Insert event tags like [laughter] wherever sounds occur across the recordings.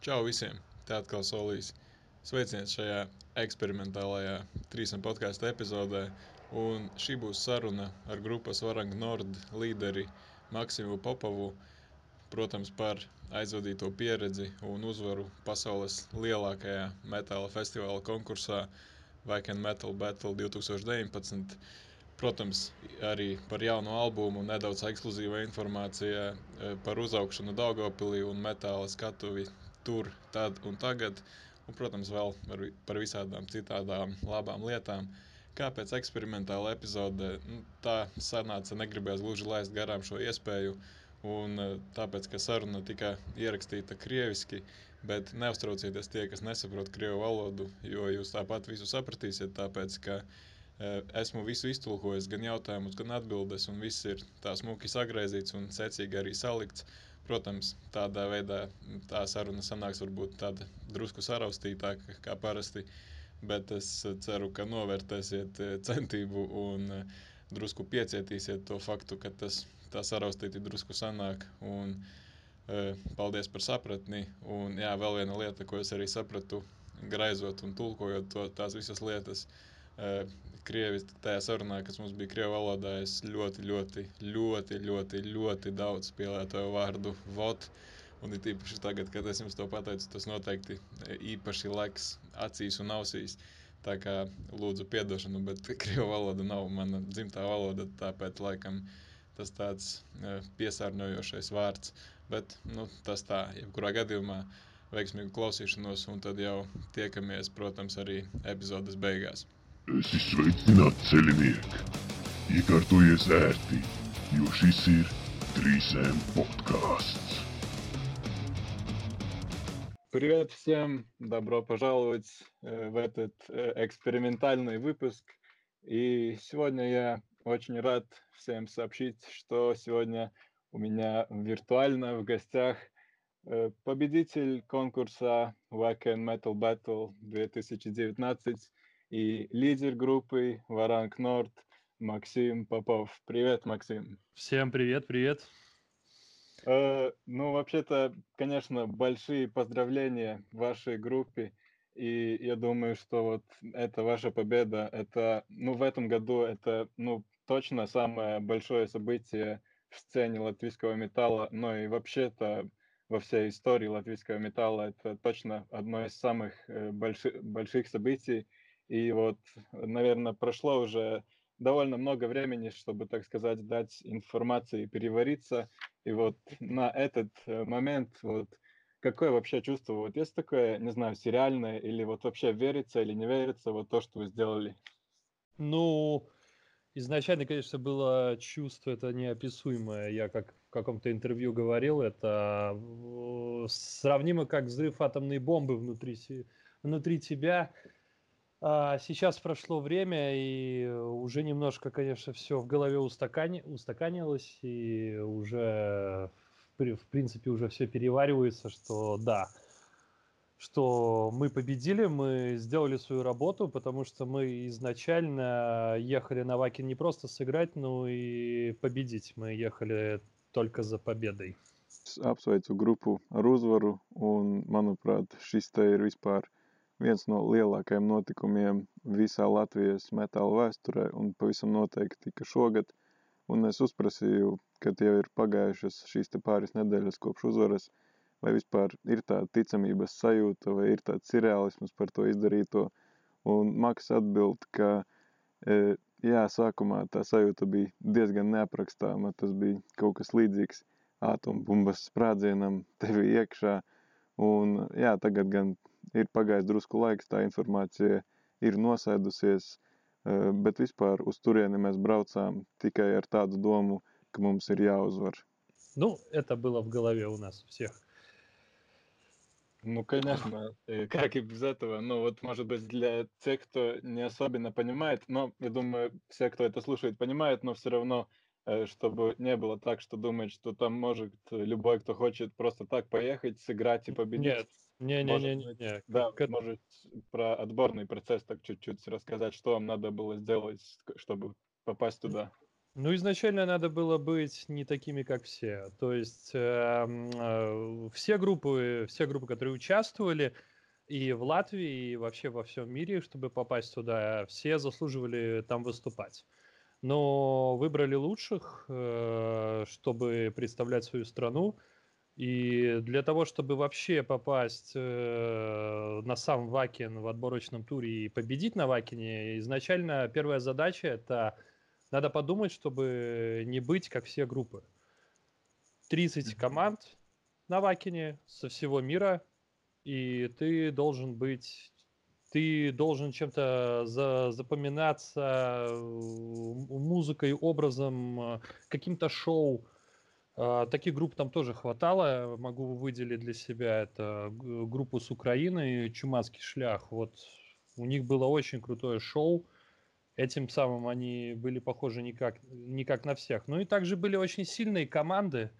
Čau visiem! Te atkal solīs. Sveiciens šajā eksperimentālajā trīsam podkāstu epizodē. Un šī būs saruna ar grupas Varanga Nord līderi Maksimu Popovu. Protams, par aizvadīto pieredzi un uzvaru pasaules lielākajā metāla festivāla konkursā Vaken Metal Battle 2019. Protams, arī par jaunu albumu, nedaudz ekskluzīva informācija eh, par uzaugšanu Daugopilī un metāla skatuvi tur, tad un tagad, un, protams, vēl par, visādām citādām labām lietām. Kāpēc eksperimentāla epizode? Nu, tā sanāca, negribējās gluži laist garām šo iespēju. Un eh, tāpēc, ka saruna tika ierakstīta krieviski, bet neuztraucieties tie, kas nesaprot krievu valodu, jo jūs tāpat visu sapratīsiet, tāpēc, ka e, esmu visu iztulkojis, gan jautājumus, gan atbildes, un viss ir tā smuki sagraizīts un secīgi arī salikts. Protams, tādā veidā tā saruna sanāks varbūt tāda drusku saraustītāka kā parasti, bet es ceru, ka novērtēsiet eh, centību un eh, drusku piecietīsiet to faktu, ka tas tā saraustīti drusku sanāk. Un, eh, paldies par sapratni. Un jā, vēl viena lieta, ko es arī sapratu, graizot un tulkojot to, tās visas lietas. Krievis tajā sarunā, kas mums bija krievu valodā, es ļoti, ļoti, ļoti, ļoti, ļoti daudz pielietoju vārdu vot. Un it īpaši tagad, kad es jums to pateicu, tas noteikti īpaši leks acīs un ausīs. Tā kā lūdzu piedošanu, bet [laughs] krievu valoda nav mana dzimtā valoda, tāpēc laikam tas tāds piesārņojošais vārds. Bet nu, tas tā, jebkurā gadījumā veiksmīgu klausīšanos, un tad jau tiekamies, protams, arī epizodes beigās. Esi sveicināts, ceļinieki! Iekārtojies ērti, jo šis ir Трисем подкаст. Привет всем! Добро пожаловать э, в этот э, экспериментальный выпуск. И сегодня я очень рад всем сообщить, что сегодня у меня виртуально в гостях э, победитель конкурса Wacken Metal Battle 2019 и лидер группы Варанг Норд Максим Попов. Привет, Максим. Всем привет, привет. Э, ну, вообще-то, конечно, большие поздравления вашей группе. И я думаю, что вот это ваша победа, это, ну, в этом году это, ну, точно самое большое событие в сцене латвийского металла, но и вообще-то во всей истории латвийского металла это точно одно из самых э, больших, больших событий. И вот, наверное, прошло уже довольно много времени, чтобы, так сказать, дать информации перевариться. И вот на этот э, момент, вот, какое вообще чувство? Вот есть такое, не знаю, сериальное, или вот вообще верится или не верится, вот то, что вы сделали? Ну, изначально, конечно, было чувство это неописуемое. Я как в каком-то интервью говорил, это сравнимо как взрыв атомной бомбы внутри, внутри тебя. А сейчас прошло время, и уже немножко, конечно, все в голове устакани... устаканилось, и уже, в принципе, уже все переваривается, что да, что мы победили, мы сделали свою работу, потому что мы изначально ехали на Вакин не просто сыграть, но и победить. Мы ехали только за победой. Apsveicu grupu ar uzvaru, un, manuprāt, šis te ir viens no lielākajiem notikumiem visā Latvijas metāla vēsturē un pavisam noteikti, ka šogad, un es uzprasīju, kad jau ir pagājušas šīs pāris nedēļas kopš uzvaras, vai vispār ir tāda ticamības sajūta, vai ir tāds surrealisms par to izdarīto, un Maks atbild, ka e, jā, sākumā tā sajūta bija diezgan neaprakstāma, tas bija kaut kas līdzīgs ātombumbas sprādzienam tevi iekšā, un jā, tagad gan ir pagājis drusku laiks, tā informācija ir nosēdusies, eh, bet vispār uz turieni mēs braucām tikai ar tādu domu, ka mums ir jāuzvar. Ну, это было в голове у нас всех. Ну, конечно, как и без этого. Ну, вот, может быть, для тех, кто не особенно понимает, но я думаю, все, кто это слушает, понимают, но все равно Э, чтобы не было так, что думает, что там может любой, кто хочет просто так поехать, сыграть и победить. Нет, не, не, не, не, не. Да, как... может про отборный процесс так чуть-чуть рассказать, что вам надо было сделать, чтобы попасть туда. Ну, изначально надо было быть не такими, как все. То есть э, э, все группы, все группы, которые участвовали и в Латвии, и вообще во всем мире, чтобы попасть туда, все заслуживали там выступать. Но выбрали лучших, э, чтобы представлять свою страну. И для того, чтобы вообще попасть э, на сам Вакен в отборочном туре и победить на Вакине, изначально первая задача это надо подумать, чтобы не быть как все группы. 30 команд на Вакине со всего мира, и ты должен быть ты должен чем-то за, запоминаться э, музыкой, образом, каким-то шоу. А, таких групп там тоже хватало. Могу выделить для себя это группу с Украины, Чумацкий шлях. Вот у них было очень крутое шоу. Этим самым они были похожи не как, не как на всех. Ну и также были очень сильные команды,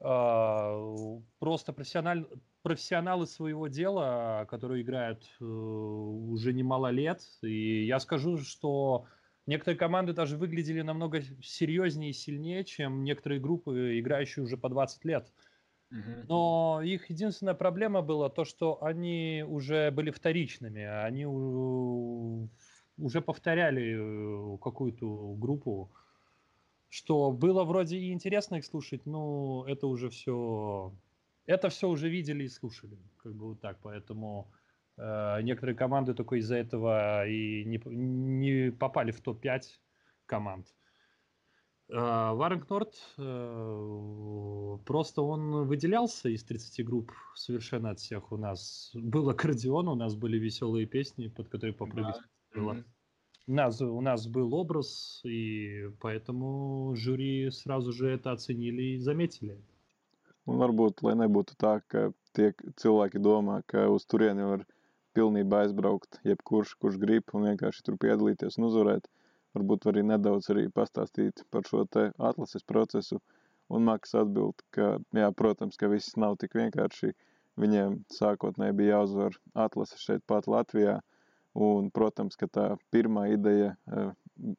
э, просто профессиональ, профессионалы своего дела, которые играют э, уже немало лет. И я скажу, что некоторые команды даже выглядели намного серьезнее и сильнее, чем некоторые группы, играющие уже по 20 лет. Но их единственная проблема была то, что они уже были вторичными. Они уже повторяли э, какую-то группу, что было вроде и интересно их слушать, но это уже все, это все уже видели и слушали, как бы вот так, поэтому некоторые команды только из-за этого и не, не попали в топ-5 команд. Uh, Варенг Норд uh, просто он выделялся из 30 групп совершенно от всех. У нас был аккордеон, у нас были веселые песни, под которые попрыгать. Да было. Mm-hmm. У, нас, у нас был образ, и поэтому жюри сразу же это оценили и заметили. Un varbūt, lai nebūtu tā, ka tie cilvēki domā, ka uz turieni var pilnībā aizbraukt jebkurš, kurš grib un vienkārši tur piedalīties un uzvarēt. Varbūt arī nedaudz arī pastāstīt par šo te atlases procesu. Un Maks atbild, ka, jā, protams, ka viss nav tik vienkārši. Viņiem sākotnēji bija jāuzvar atlase šeit pat Latvijā, Un, protams, ka tā pirmā ideja eh,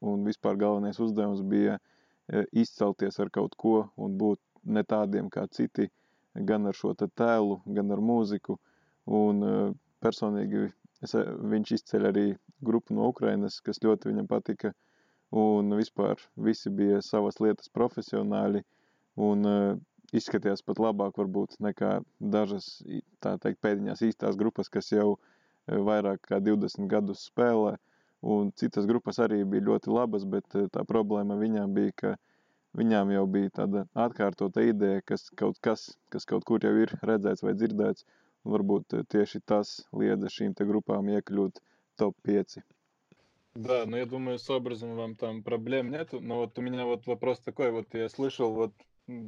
un vispār galvenais uzdevums bija eh, izcelties ar kaut ko un būt ne tādiem kā citi, gan ar šo tēlu, gan ar mūziku. Un eh, personīgi es, viņš izceļ arī grupu no Ukrainas, kas ļoti viņam patika. Un vispār visi bija savas lietas profesionāļi un izskatījās pat labāk varbūt nekā dažas, tā teikt, pēdiņās īstās grupas, kas jau uh, vairāk kā 20 gadus spēlē, un citas grupas arī bija ļoti labas, bet tā problēma viņām bija, ka viņām jau bija tāda atkārtota ideja, kas kaut kas, kas kaut kur jau ir redzēts vai dzirdēts, varbūt tieši tas liedza šīm группам iekļūt топ-5. Да, но я думаю, с образом вам там проблем нету. Но вот у меня вот вопрос такой, вот я слышал вот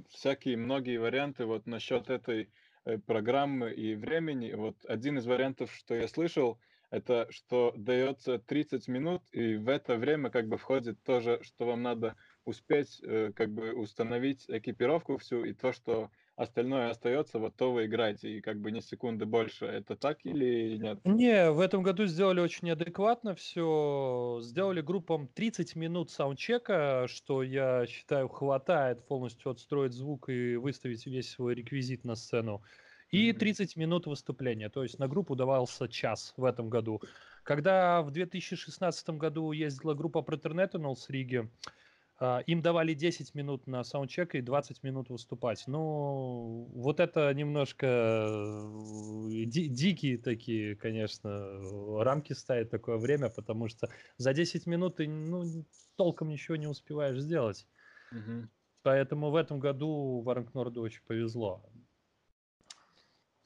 всякие многие варианты вот насчет этой Э, программы и времени. Вот один из вариантов, что я слышал, это что дается 30 минут, и в это время как бы входит тоже, что вам надо успеть э, как бы установить экипировку всю, и то, что остальное остается, вот то вы играете, и как бы не секунды больше. Это так или нет? Не, в этом году сделали очень адекватно все. Сделали группам 30 минут саундчека, что я считаю хватает полностью отстроить звук и выставить весь свой реквизит на сцену. И 30 минут выступления, то есть на группу давался час в этом году. Когда в 2016 году ездила группа Proternetinal с Риги, им давали 10 минут на саундчек и 20 минут выступать. Ну, вот это немножко э, ди- дикие такие, конечно, рамки ставят такое время, потому что за 10 минут ты ну, толком ничего не успеваешь сделать. Угу. Поэтому в этом году Варенкнорду очень повезло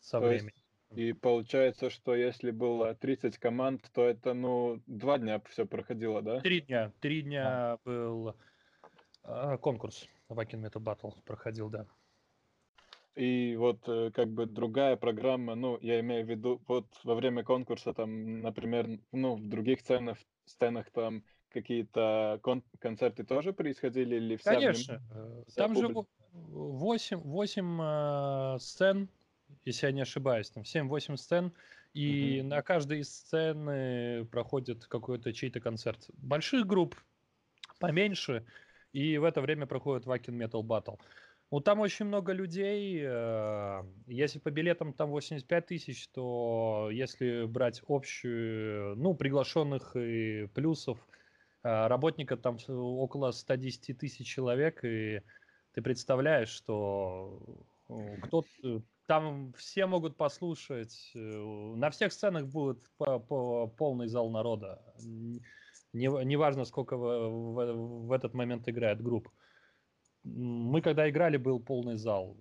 со то временем. и получается, что если было 30 команд, то это, ну, два дня все проходило, да? Три дня. Три дня а. был а, конкурс Вакин Metal Battle проходил, да. И вот э, как бы другая программа, ну, я имею в виду, вот во время конкурса там, например, ну, в других сценах, сценах там какие-то кон- концерты тоже происходили или вся Конечно, э, вся там публика? же 8, 8 э, сцен, если я не ошибаюсь, там 7-8 сцен, и угу. на каждой из сцен проходит какой-то чей-то концерт. Больших групп, поменьше, И в это время проходит Вакин Metal Battle. Ну, там очень много людей. Э, если по билетам там 85 тысяч, то если брать общую, ну, приглашенных и плюсов, э, работников там около 110 тысяч человек, и ты представляешь, что э, кто там все могут послушать, на всех сценах будет по полный зал народа. Неважно, не сколько в, в, в этот момент играет группа мы когда играли, был полный зал.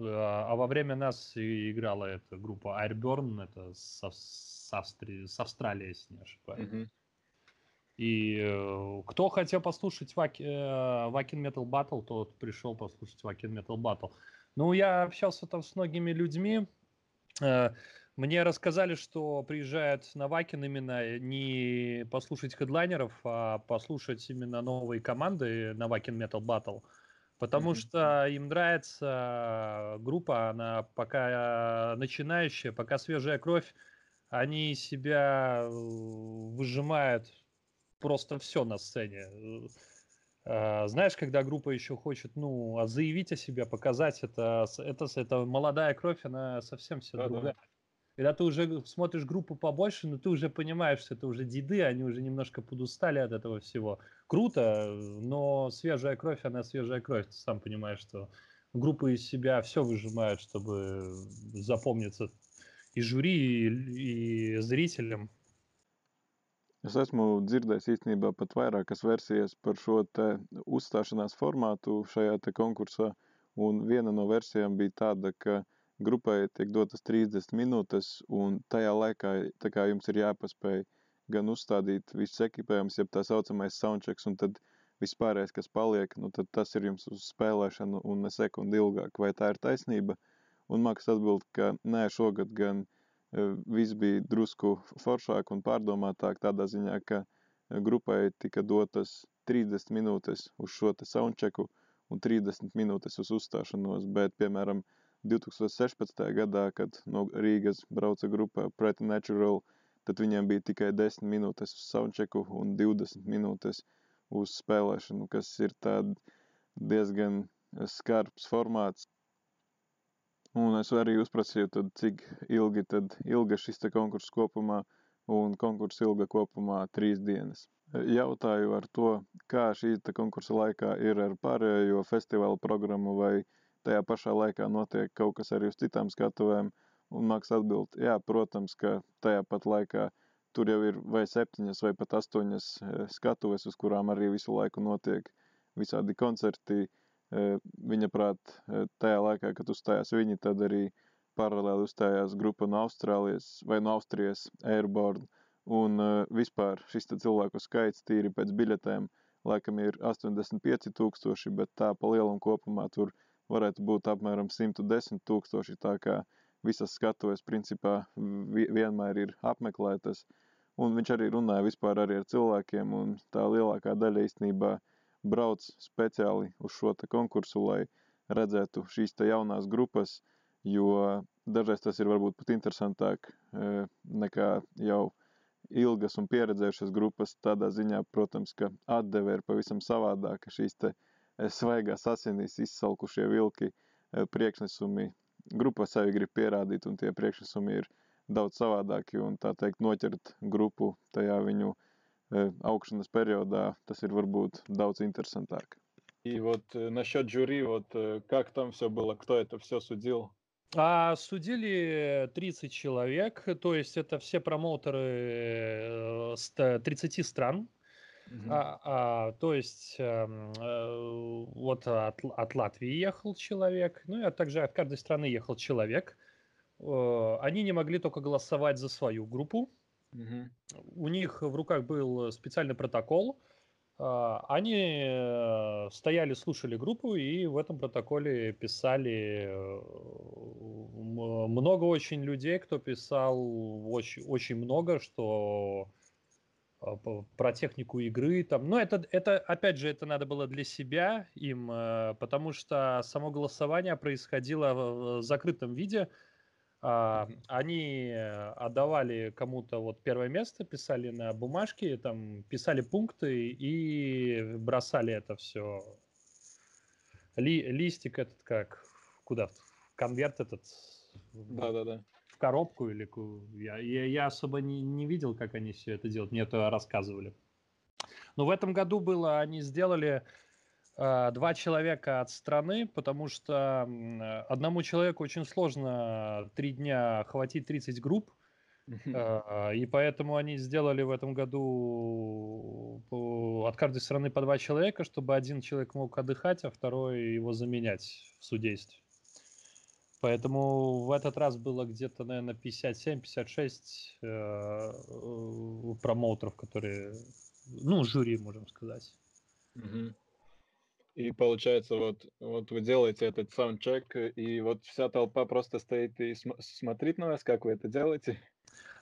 А, а во время нас играла эта группа Airburn, это с, с, Австрии, с Австралии, если не ошибаюсь. Mm-hmm. И э, кто хотел послушать Ваки, э, Wacken Metal Battle, тот пришел послушать Wacken Metal Battle. Ну, я общался там с многими людьми. Э, мне рассказали, что приезжают на Вакин именно не послушать хедлайнеров, а послушать именно новые команды на Вакин Metal Battle. Потому mm-hmm. что им нравится группа, она пока начинающая, пока свежая кровь, они себя выжимают просто все на сцене. А, знаешь, когда группа еще хочет, ну, заявить о себе, показать это, это, это молодая кровь, она совсем все да, другая. Да. Когда ты уже смотришь группу побольше, но ты уже понимаешь, что это уже деды, они уже немножко подустали от этого всего. Круто, но свежая кровь, она свежая кровь. Ты сам понимаешь, что группы из себя все выжимают, чтобы запомниться и жюри, и, и зрителям. Es esmu dzirdējis īstenībā pat vairākas versijas par šo te uzstāšanās formātu šajā te konkursā, un viena no versijām bija tāda, ka grupai tiek dotas 30 minūtes, un tajā laikā kā jums ir jāpaspēj gan uzstādīt visus ekipējumus, jeb tā saucamais soundchecks, un tad vispārējais, kas paliek, nu tad tas ir jums uz spēlēšanu un ne sekundi ilgāk. Vai tā ir taisnība? Un Maks atbild, ka nē, šogad gan e, viss bija drusku foršāk un pārdomātāk tādā ziņā, ka e, grupai tika dotas 30 minūtes uz šo te soundchecku un 30 minūtes uz uzstāšanos, bet, piemēram, 2016. gadā, kad no Rīgas brauca grupa Preternatural, tad viņiem bija tikai 10 minūtes uz soundchecku un 20 minūtes uz spēlēšanu, kas ir diezgan skarbs formāts. Un es arī uzprasīju, tad, cik ilgi tad ilga šis konkurss kopumā, un konkurss ilga kopumā trīs dienas. Jautāju ar to, kā šī konkursa laikā ir ar pārējo festivālu programmu vai tajā pašā laikā notiek kaut kas arī uz citām skatuvēm, un Maks atbild, jā, protams, ka tajā pat laikā tur jau ir vai septiņas vai pat astoņas e, skatuves, uz kurām arī visu laiku notiek visādi koncerti. E, viņa prāt, e, tajā laikā, kad uzstājās viņi, tad arī paralēli uzstājās grupa no Austrālijas vai no Austrijas Airborne, un vispār šis cilvēku skaits tīri pēc biļetēm laikam ir 85 tūkstoši, bet tā pa lielam kopumā tur ir varētu būt apmēram 110 tūkstoši, tā kā visas skatuves principā vienmēr ir apmeklētas. Un viņš arī runāja vispār arī ar cilvēkiem, un tā lielākā daļa īstenībā brauc speciāli uz šo konkursu, lai redzētu šīs jaunās grupas, jo dažreiz tas ir varbūt pat interesantāk e, nekā jau ilgas un pieredzējušas grupas. Tādā ziņā, protams, ka atdeve ir pavisam savādāka šīs te svaigās asinīs izsalkušie vilki priekšnesumi grupa sevi grib pierādīt, un tie priekšnesumi ir daudz savādāki, un tā teikt, noķert grupu tajā viņu augšanas периода, tas ir varbūt daudz интересантāk. И вот насчет жюри, вот как там все было, кто это все судил? А судили 30 человек, то есть это все промоутеры с 30 стран, Угу. А, а, то есть эм, э, вот от, от Латвии ехал человек, ну и также от каждой страны ехал человек. Э, они не могли только голосовать за свою группу. Угу. У них в руках был специальный протокол. Э, они стояли, слушали группу и в этом протоколе писали э, много очень людей, кто писал очень, очень много, что а, про технику игры там. Но это, это, опять же, это надо было для себя им, э, потому что само голосование происходило в закрытом виде. А, они отдавали кому-то вот первое место, писали на бумажке, там писали пункты и бросали это все. Ли, листик этот как куда? Конверт этот. Да, да, да. Коробку или я, я, я особо не, не видел, как они все это делают. Мне это рассказывали. Но в этом году было, они сделали а, два человека от страны, потому что одному человеку очень сложно три дня охватить 30 групп, а, и поэтому они сделали в этом году от каждой страны по два человека, чтобы один человек мог отдыхать, а второй его заменять в судействе. Поэтому в этот раз было где-то, наверное, 57-56 э, промоутеров, которые, ну, жюри, можем сказать. Угу. И получается, вот, вот вы делаете этот саундчек, и вот вся толпа просто стоит и см- смотрит на вас, как вы это делаете?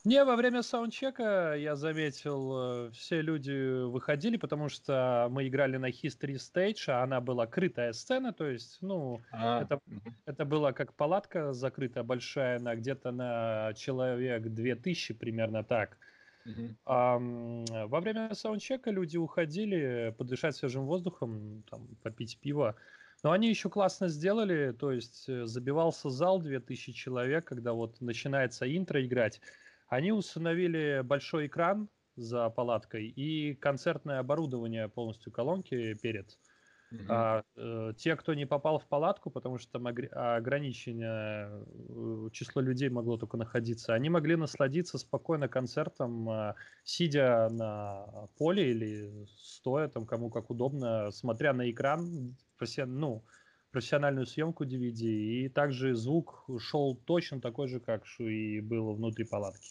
Не, во время саундчека я заметил, э, все люди выходили, потому что мы играли на History Stage, а она была крытая сцена, то есть, ну, а, это, это была как палатка закрытая, большая, на где-то на человек 2000, примерно так. Uh-huh. А, во время саундчека люди уходили подышать свежим воздухом, там, попить пиво. Но они еще классно сделали, то есть э, забивался зал 2000 человек, когда вот начинается интро играть. Они установили большой экран за палаткой и концертное оборудование полностью колонки перед. Угу. А, э, те, кто не попал в палатку, потому что там ограничение э, число людей могло только находиться, они могли насладиться спокойно концертом, э, сидя на поле или стоя там кому как удобно, смотря на экран, ну, профессиональную съемку DVD, и также звук шел точно такой же, как и было внутри палатки.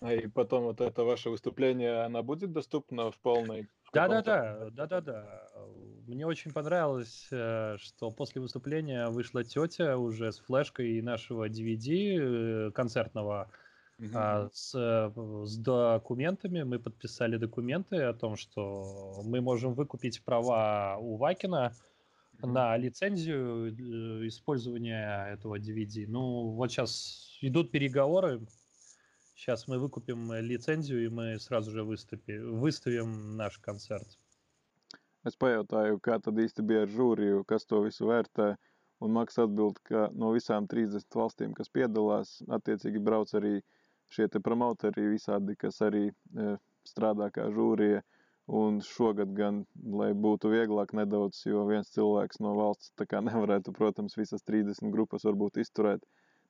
А и потом вот это ваше выступление, она будет доступна в полной да, да, да, да, да, да. Мне очень понравилось, э, что после выступления вышла тетя уже с флешкой нашего DVD э, концертного uh-huh. с, э, с документами. Мы подписали документы о том, что мы можем выкупить права у Вакина. На лицензию использования этого DVD. Ну, вот сейчас идут переговоры Сейчас мы выкупим э, лицензию, и мы сразу же выступи, выставим наш концерт. Es pajautāju, kā tad īsti bija ar žūriju, kas to visu vērtē, un Maks atbild, ka no visām 30 valstīm, kas piedalās, attiecīgi brauc arī šie te promoteri visādi, kas arī e, strādā kā žūrija, un šogad gan, lai būtu vieglāk nedaudz, jo viens cilvēks no valsts nevarētu, protams, visas 30 grupas varbūt izturēt,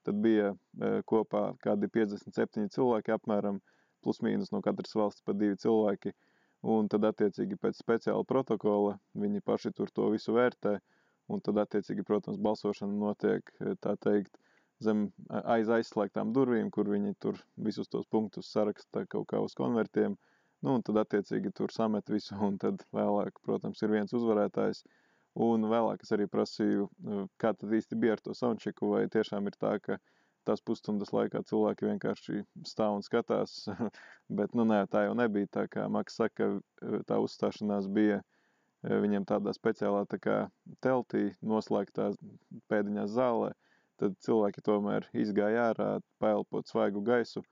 Tad bija e, kopā kādi 57 cilvēki apmēram, plus mīnus no katras valsts pa divi cilvēki. Un tad, attiecīgi, pēc speciāla protokola viņi paši tur to visu vērtē. Un tad, attiecīgi, protams, balsošana notiek e, tā teikt zem aiz aizslēgtām durvīm, kur viņi tur visus tos punktus saraksta kaut kā uz konvertiem. Nu, un tad, attiecīgi, tur samet visu, un tad vēlāk, protams, ir viens uzvarētājs. Un vēlāk es arī prasīju, nu, kā tad īsti bija ar to soundcheku, vai tiešām ir tā, ka tās pusstundas laikā cilvēki vienkārši stāv un skatās, [laughs] bet, nu, nē, tā jau nebija. Tā kā Maks saka, tā uzstāšanās bija e, viņiem tādā speciālā tā kā teltī, noslēgtā pēdiņās zālē, tad cilvēki tomēr izgāja ārā, paelpot svaigu gaisu.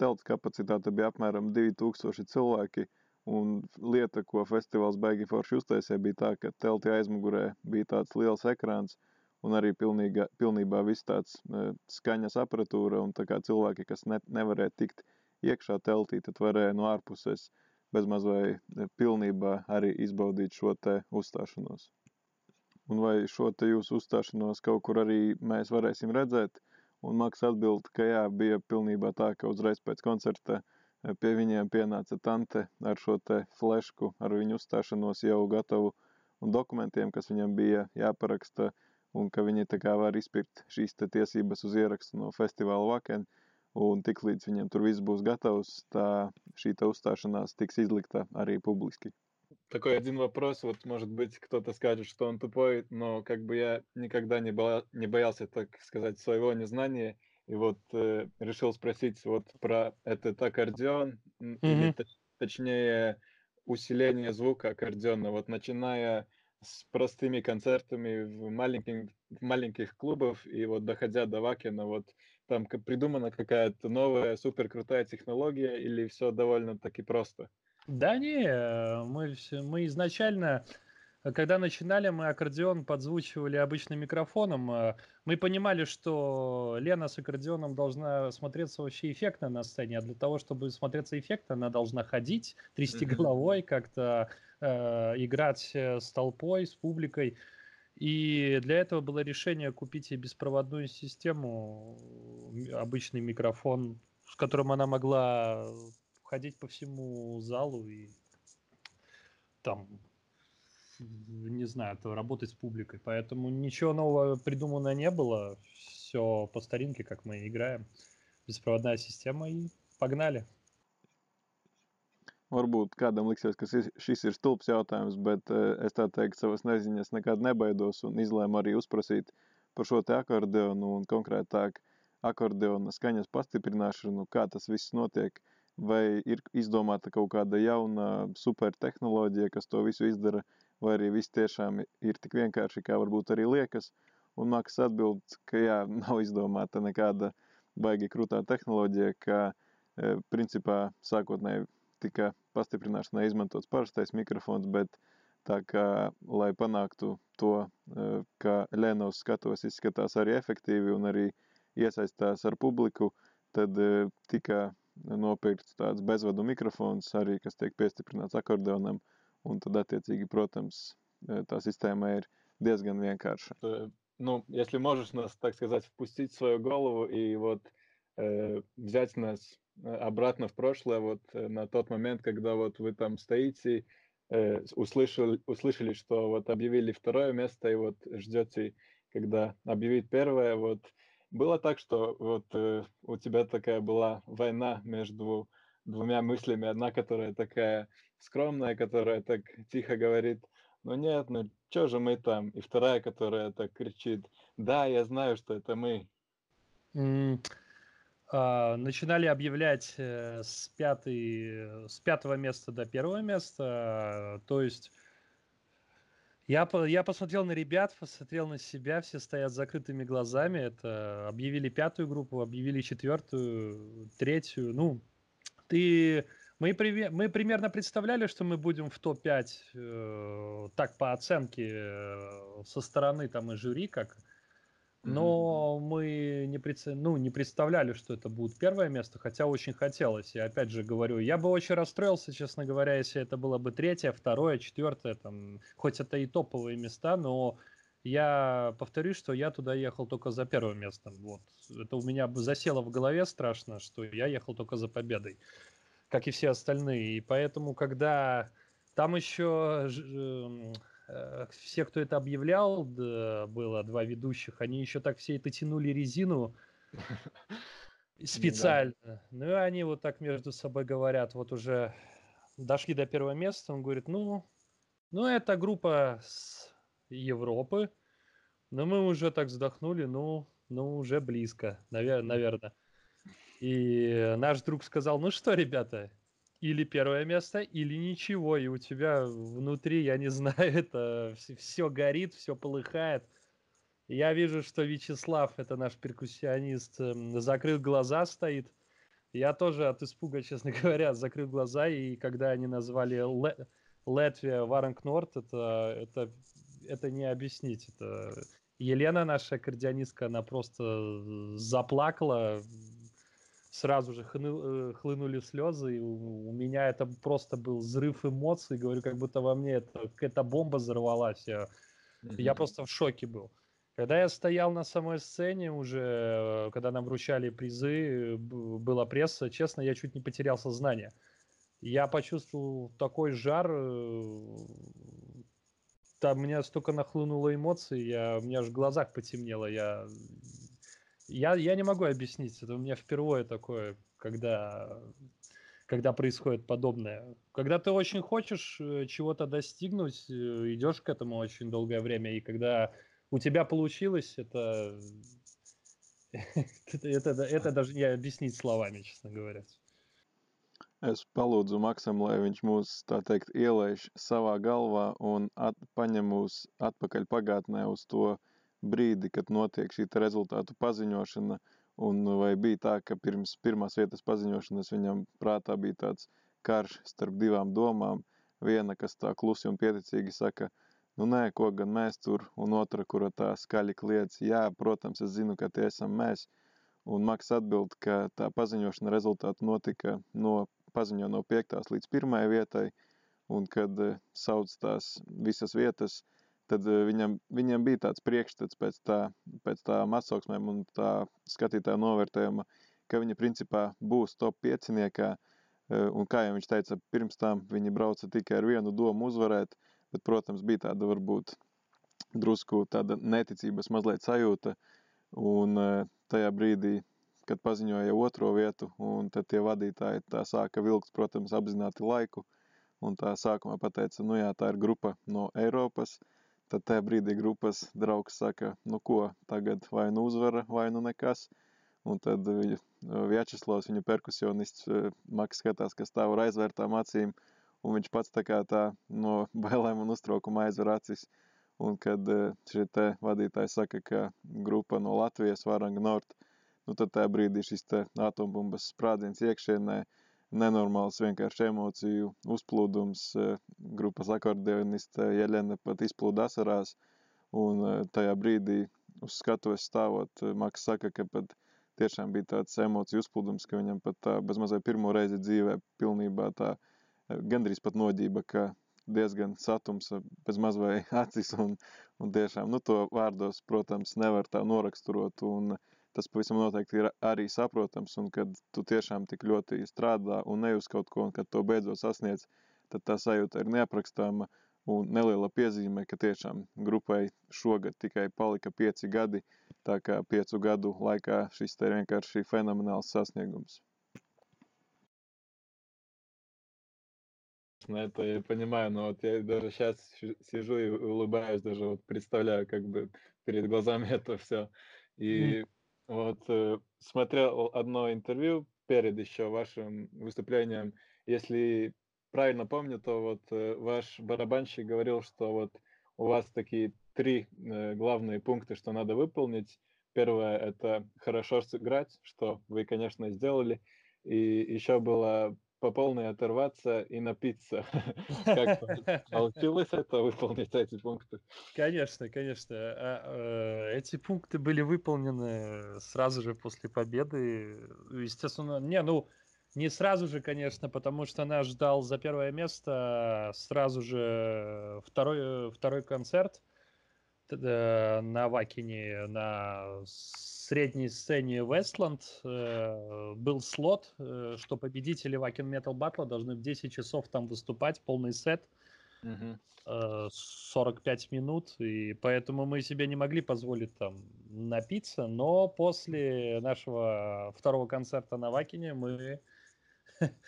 Telts kapacitāte bija apmēram 2000 cilvēki, Un lieta, ko festivāls baigi forši uztaisīja, bija tā, ka telti aizmugurē bija tāds liels ekrāns un arī pilnīga, pilnībā viss tāds uh, skaņas aparatūra un tā kā cilvēki, kas ne, nevarēja tikt iekšā teltī, tad varēja no ārpuses bezmaz vai e, pilnībā arī izbaudīt šo te uzstāšanos. Un vai šo te jūsu uzstāšanos kaut kur arī mēs varēsim redzēt? Un Maks atbild, ka jā, bija pilnībā tā, ka uzreiz pēc koncerta uh, pie viņiem pienāca tante ar šo te flešku, ar viņu uzstāšanos jau gatavu un dokumentiem, kas viņam bija jāparaksta, un ka viņi tā kā var izpirkt šīs te tiesības uz ierakstu no festivāla Vaken, un tik līdz viņiem tur viss būs gatavs, tā šī te uzstāšanās tiks izlikta arī publiski. Такой один вопрос, вот может быть кто-то скажет, что он тупой, но как бы я никогда не, боя, не боялся, так сказать, своего незнания, И вот э, решил спросить вот про этот аккордеон, mm-hmm. или точнее усиление звука аккордеона. Вот начиная с простыми концертами в маленьких, в маленьких клубах, и вот доходя до Вакина, вот там придумана какая-то новая супер крутая технология или все довольно-таки просто? Да не, мы, все, мы изначально когда начинали, мы аккордеон подзвучивали обычным микрофоном. Э, мы понимали, что Лена с аккордеоном должна смотреться вообще эффектно на сцене, а для того, чтобы смотреться эффектно, она должна ходить, трясти головой, как-то э, играть э, с толпой, с публикой. И для этого было решение купить ей беспроводную систему, обычный микрофон, с которым она могла ходить по всему залу и там не знаю, то работать с публикой. Поэтому ничего нового придумано не было. Все по старинке, как мы играем. Besprovодная система и pagāli. Varbūt kādam liksies, ka šis ir stulbs jautājums, bet uh, es tā teiktu, savas neziņas nekad nebaidos un izlēmu arī uzprasīt par šo te akordeonu un konkrētāk akordeona skaņas pastiprināšanu, kā tas viss notiek, vai ir izdomāta kaut kāda jauna super tehnoloģija, kas to visu izdara vai arī viss tiešām ir tik vienkārši, kā varbūt arī liekas. Un Maks atbild, ka jā, [laughs] nav izdomāta nekāda baigi krūtā tehnoloģija, ka e, principā sākotnēji tika pastiprināšanai izmantots parastais mikrofons, bet tā kā, lai panāktu to, e, ka Lenovs skatos izskatās arī efektīvi un arī iesaistās ar publiku, tad e, tika nopirkts tāds bezvadu mikrofons arī, kas tiek piestiprināts akordeonam, tad, attiecīgi, protams, tā система ir diezgan vienkārša. Ну, если можешь нас, так сказать, впустить в свою голову и вот э, взять нас обратно в прошлое, вот э, на тот момент, когда вот вы там стоите, э, услышали, услышали, что вот объявили второе место, и вот ждете, когда объявит первое, вот было так, что вот э, у тебя такая была война между двумя мыслями. Одна, которая такая скромная, которая так тихо говорит, ну нет, ну что же мы там? И вторая, которая так кричит, да, я знаю, что это мы. Mm. Начинали объявлять uh, с, пятой, с пятого места до первого места, то есть я, я посмотрел на ребят, посмотрел на себя, все стоят с закрытыми глазами. Это объявили пятую группу, объявили четвертую, третью. Ну, ты мы, мы примерно представляли, что мы будем в топ-5, э, так по оценке э, со стороны там и жюри, как, но mm-hmm. мы не, пред, ну, не представляли, что это будет первое место, хотя очень хотелось. И опять же говорю, я бы очень расстроился, честно говоря, если это было бы третье, второе, четвертое, там, хоть это и топовые места, но я повторюсь, что я туда ехал только за первым местом. Вот. Это у меня засело в голове страшно, что я ехал только за победой, как и все остальные. И поэтому, когда там еще эм, все, кто это объявлял, да, было два ведущих, они еще так все это тянули резину [laughs] специально. Ну и они вот так между собой говорят, вот уже дошли до первого места, он говорит, ну, ну это группа с Европы. Но мы уже так вздохнули, ну, ну уже близко, навер- наверное. И наш друг сказал, ну что, ребята, или первое место, или ничего, и у тебя внутри, я не [laughs] знаю, это все горит, все полыхает. Я вижу, что Вячеслав, это наш перкуссионист, эм, закрыл глаза, стоит. Я тоже от испуга, [laughs] честно говоря, закрыл глаза, и когда они назвали Латвия Варанг Норт, это, это это не объяснить. Это Елена, наша аккордеонистка, она просто заплакала, сразу же хны, э, хлынули слезы, и у, у меня это просто был взрыв эмоций, говорю, как будто во мне это, какая-то бомба взорвалась. Я, mm-hmm. я просто в шоке был. Когда я стоял на самой сцене уже, э, когда нам вручали призы, была пресса, честно, я чуть не потерял сознание. Я почувствовал такой жар, э, там меня столько нахлынуло эмоций, я, у меня аж в глазах потемнело, я, я, я не могу объяснить, это у меня впервые такое, когда, когда происходит подобное. Когда ты очень хочешь э, чего-то достигнуть, э, идешь к этому очень долгое время, и когда у тебя получилось, это, [laughs] это, это, это даже не объяснить словами, честно говоря. Es palūdzu Maksam, lai viņš mūs, tā teikt, ielaiž savā galvā un at, paņem mūs atpakaļ pagātnē uz to brīdi, kad notiek šī rezultātu paziņošana. Un vai bija tā, ka pirms pirmās vietas paziņošanas viņam prātā bija tāds karš starp divām domām. Viena, kas tā klusi un pieticīgi saka, nu nē, ko gan mēs tur, un otra, kura tā skaļi kliedz, jā, protams, es zinu, ka tie esam mēs. Un Maks atbild, ka tā paziņošana rezultātu notika no paziņo no 5. līdz 1. vietai, un kad eh, sauc tās visas vietas, tad eh, viņam, viņam bija tāds priekšstats pēc tā, pēc tā atsauksmēm un tā skatītāja novērtējuma, ka viņa principā būs top 5. Eh, un kā jau viņš teica, pirms tam viņi brauca tikai ar vienu domu uzvarēt, bet, protams, bija tāda varbūt drusku tāda neticības mazliet sajūta, un tajā brīdī kad paziņoja otro vietu, un tad tie vadītāji tā sāka vilkt, protams, apzināti laiku, un tā sākumā pateica, nu jā, tā ir grupa no Eiropas, tad tajā brīdī grupas draugs saka, nu ko, tagad vai nu uzvara, vai nu nekas, un tad Vjačeslavs, viņu perkusionists, Maks skatās, kas stāv ar aizvērtām acīm, un viņš pats tā kā tā no [laughs] bailēm un uztraukuma aizver acis, un kad šie te vadītāji saka, ka grupa no Latvijas, Varanga Nord, nu tad tajā brīdī šis te atombumbas sprādziens iekšienē, nenormāls vienkārši emociju uzplūdums, e, grupas akordioniste Jeļena pat izplūda asarās, un e, tajā brīdī uz skatuves stāvot, e, Maks saka, ka pat tiešām bija tāds emociju uzplūdums, ka viņam pat tā bezmazliet pirmo reizi dzīvē pilnībā tā gandrīz pat noģība, ka diezgan satums bez mazvai [laughs] acis un, un tiešām, nu to vārdos, protams, nevar tā noraksturot un uh, tas pavisam noteikti ir arī saprotams, un kad tu tiešām tik ļoti strādā un ne uz kaut ko, un kad to beidzot sasniedz, tad tā sajūta ir neaprakstāma un neliela piezīme, ka tiešām grupai šogad tikai palika pieci gadi, tā kā piecu gadu laikā šis te ir vienkārši fenomenāls sasniegums. на это я понимаю, но вот я даже сейчас сижу и улыбаюсь, даже вот представляю как бы перед глазами [laughs] это все. И mm. Вот э, смотрел одно интервью перед еще вашим выступлением. Если правильно помню, то вот э, ваш барабанщик говорил, что вот у вас такие три э, главные пункта, что надо выполнить. Первое – это хорошо сыграть, что вы, конечно, сделали. И еще было по полной оторваться и напиться. [laughs] Как [laughs] получилось это выполнить, эти пункты? Конечно, конечно. А, э, эти пункты были выполнены сразу же после победы. Естественно, не, ну, не сразу же, конечно, потому что нас ждал за первое место сразу же второй, второй концерт э, на Вакине, на средней сцене Westland э, был слот, э, что победители Wacken Metal Battle должны в 10 часов там выступать, полный сет, угу. э, 45 минут, и поэтому мы себе не могли позволить там напиться, но после нашего второго концерта на Вакине мы [laughs]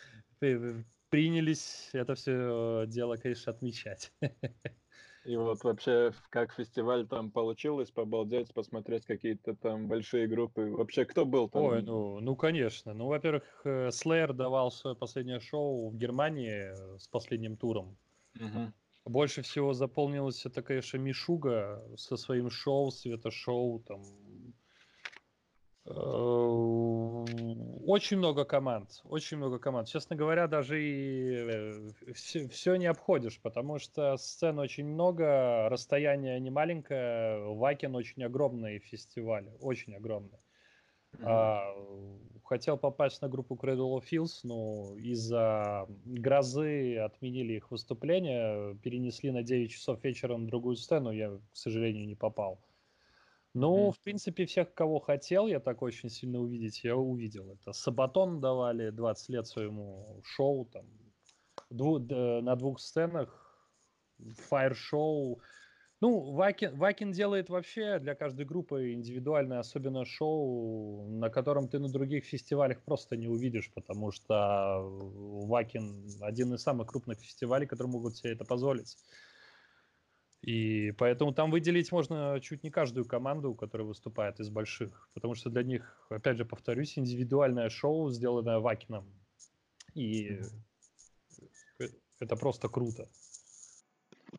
принялись это все дело, конечно, отмечать. [laughs] И вот вообще, как фестиваль там получилось, побалдеть, посмотреть какие-то там большие группы. Вообще, кто был там? Ой, ну, ну конечно. Ну, во-первых, э, Slayer давал свое последнее шоу в Германии э, с последним туром. Угу. Больше всего заполнилось это, конечно, Мишуга со своим шоу, светошоу, там, Э, очень много команд, очень много команд. Честно говоря, даже и все, э, все не обходишь, потому что сцен очень много, расстояние не маленькое, Вакен очень огромный фестиваль, очень огромный. Mm-hmm. А, хотел попасть на группу Cradle of Filth, но из-за грозы отменили их выступление, перенесли на 9 часов вечера на другую сцену, я, к сожалению, не попал. mm ну, mm. в принципе, всех, кого хотел я так очень сильно увидеть, я увидел. Это Сабатон давали 20 лет своему шоу, там, дву, на двух сценах, фаер-шоу. Ну, Вакин, Вакин делает вообще для каждой группы индивидуальное, особенно шоу, на котором ты на других фестивалях просто не увидишь, потому что Вакин один из самых крупных фестивалей, которые могут себе это позволить. И поэтому там выделить можно чуть не каждую команду, которая выступает из больших, потому что для них, опять же, повторюсь, индивидуальное шоу, сделанное Вакином. И это просто круто.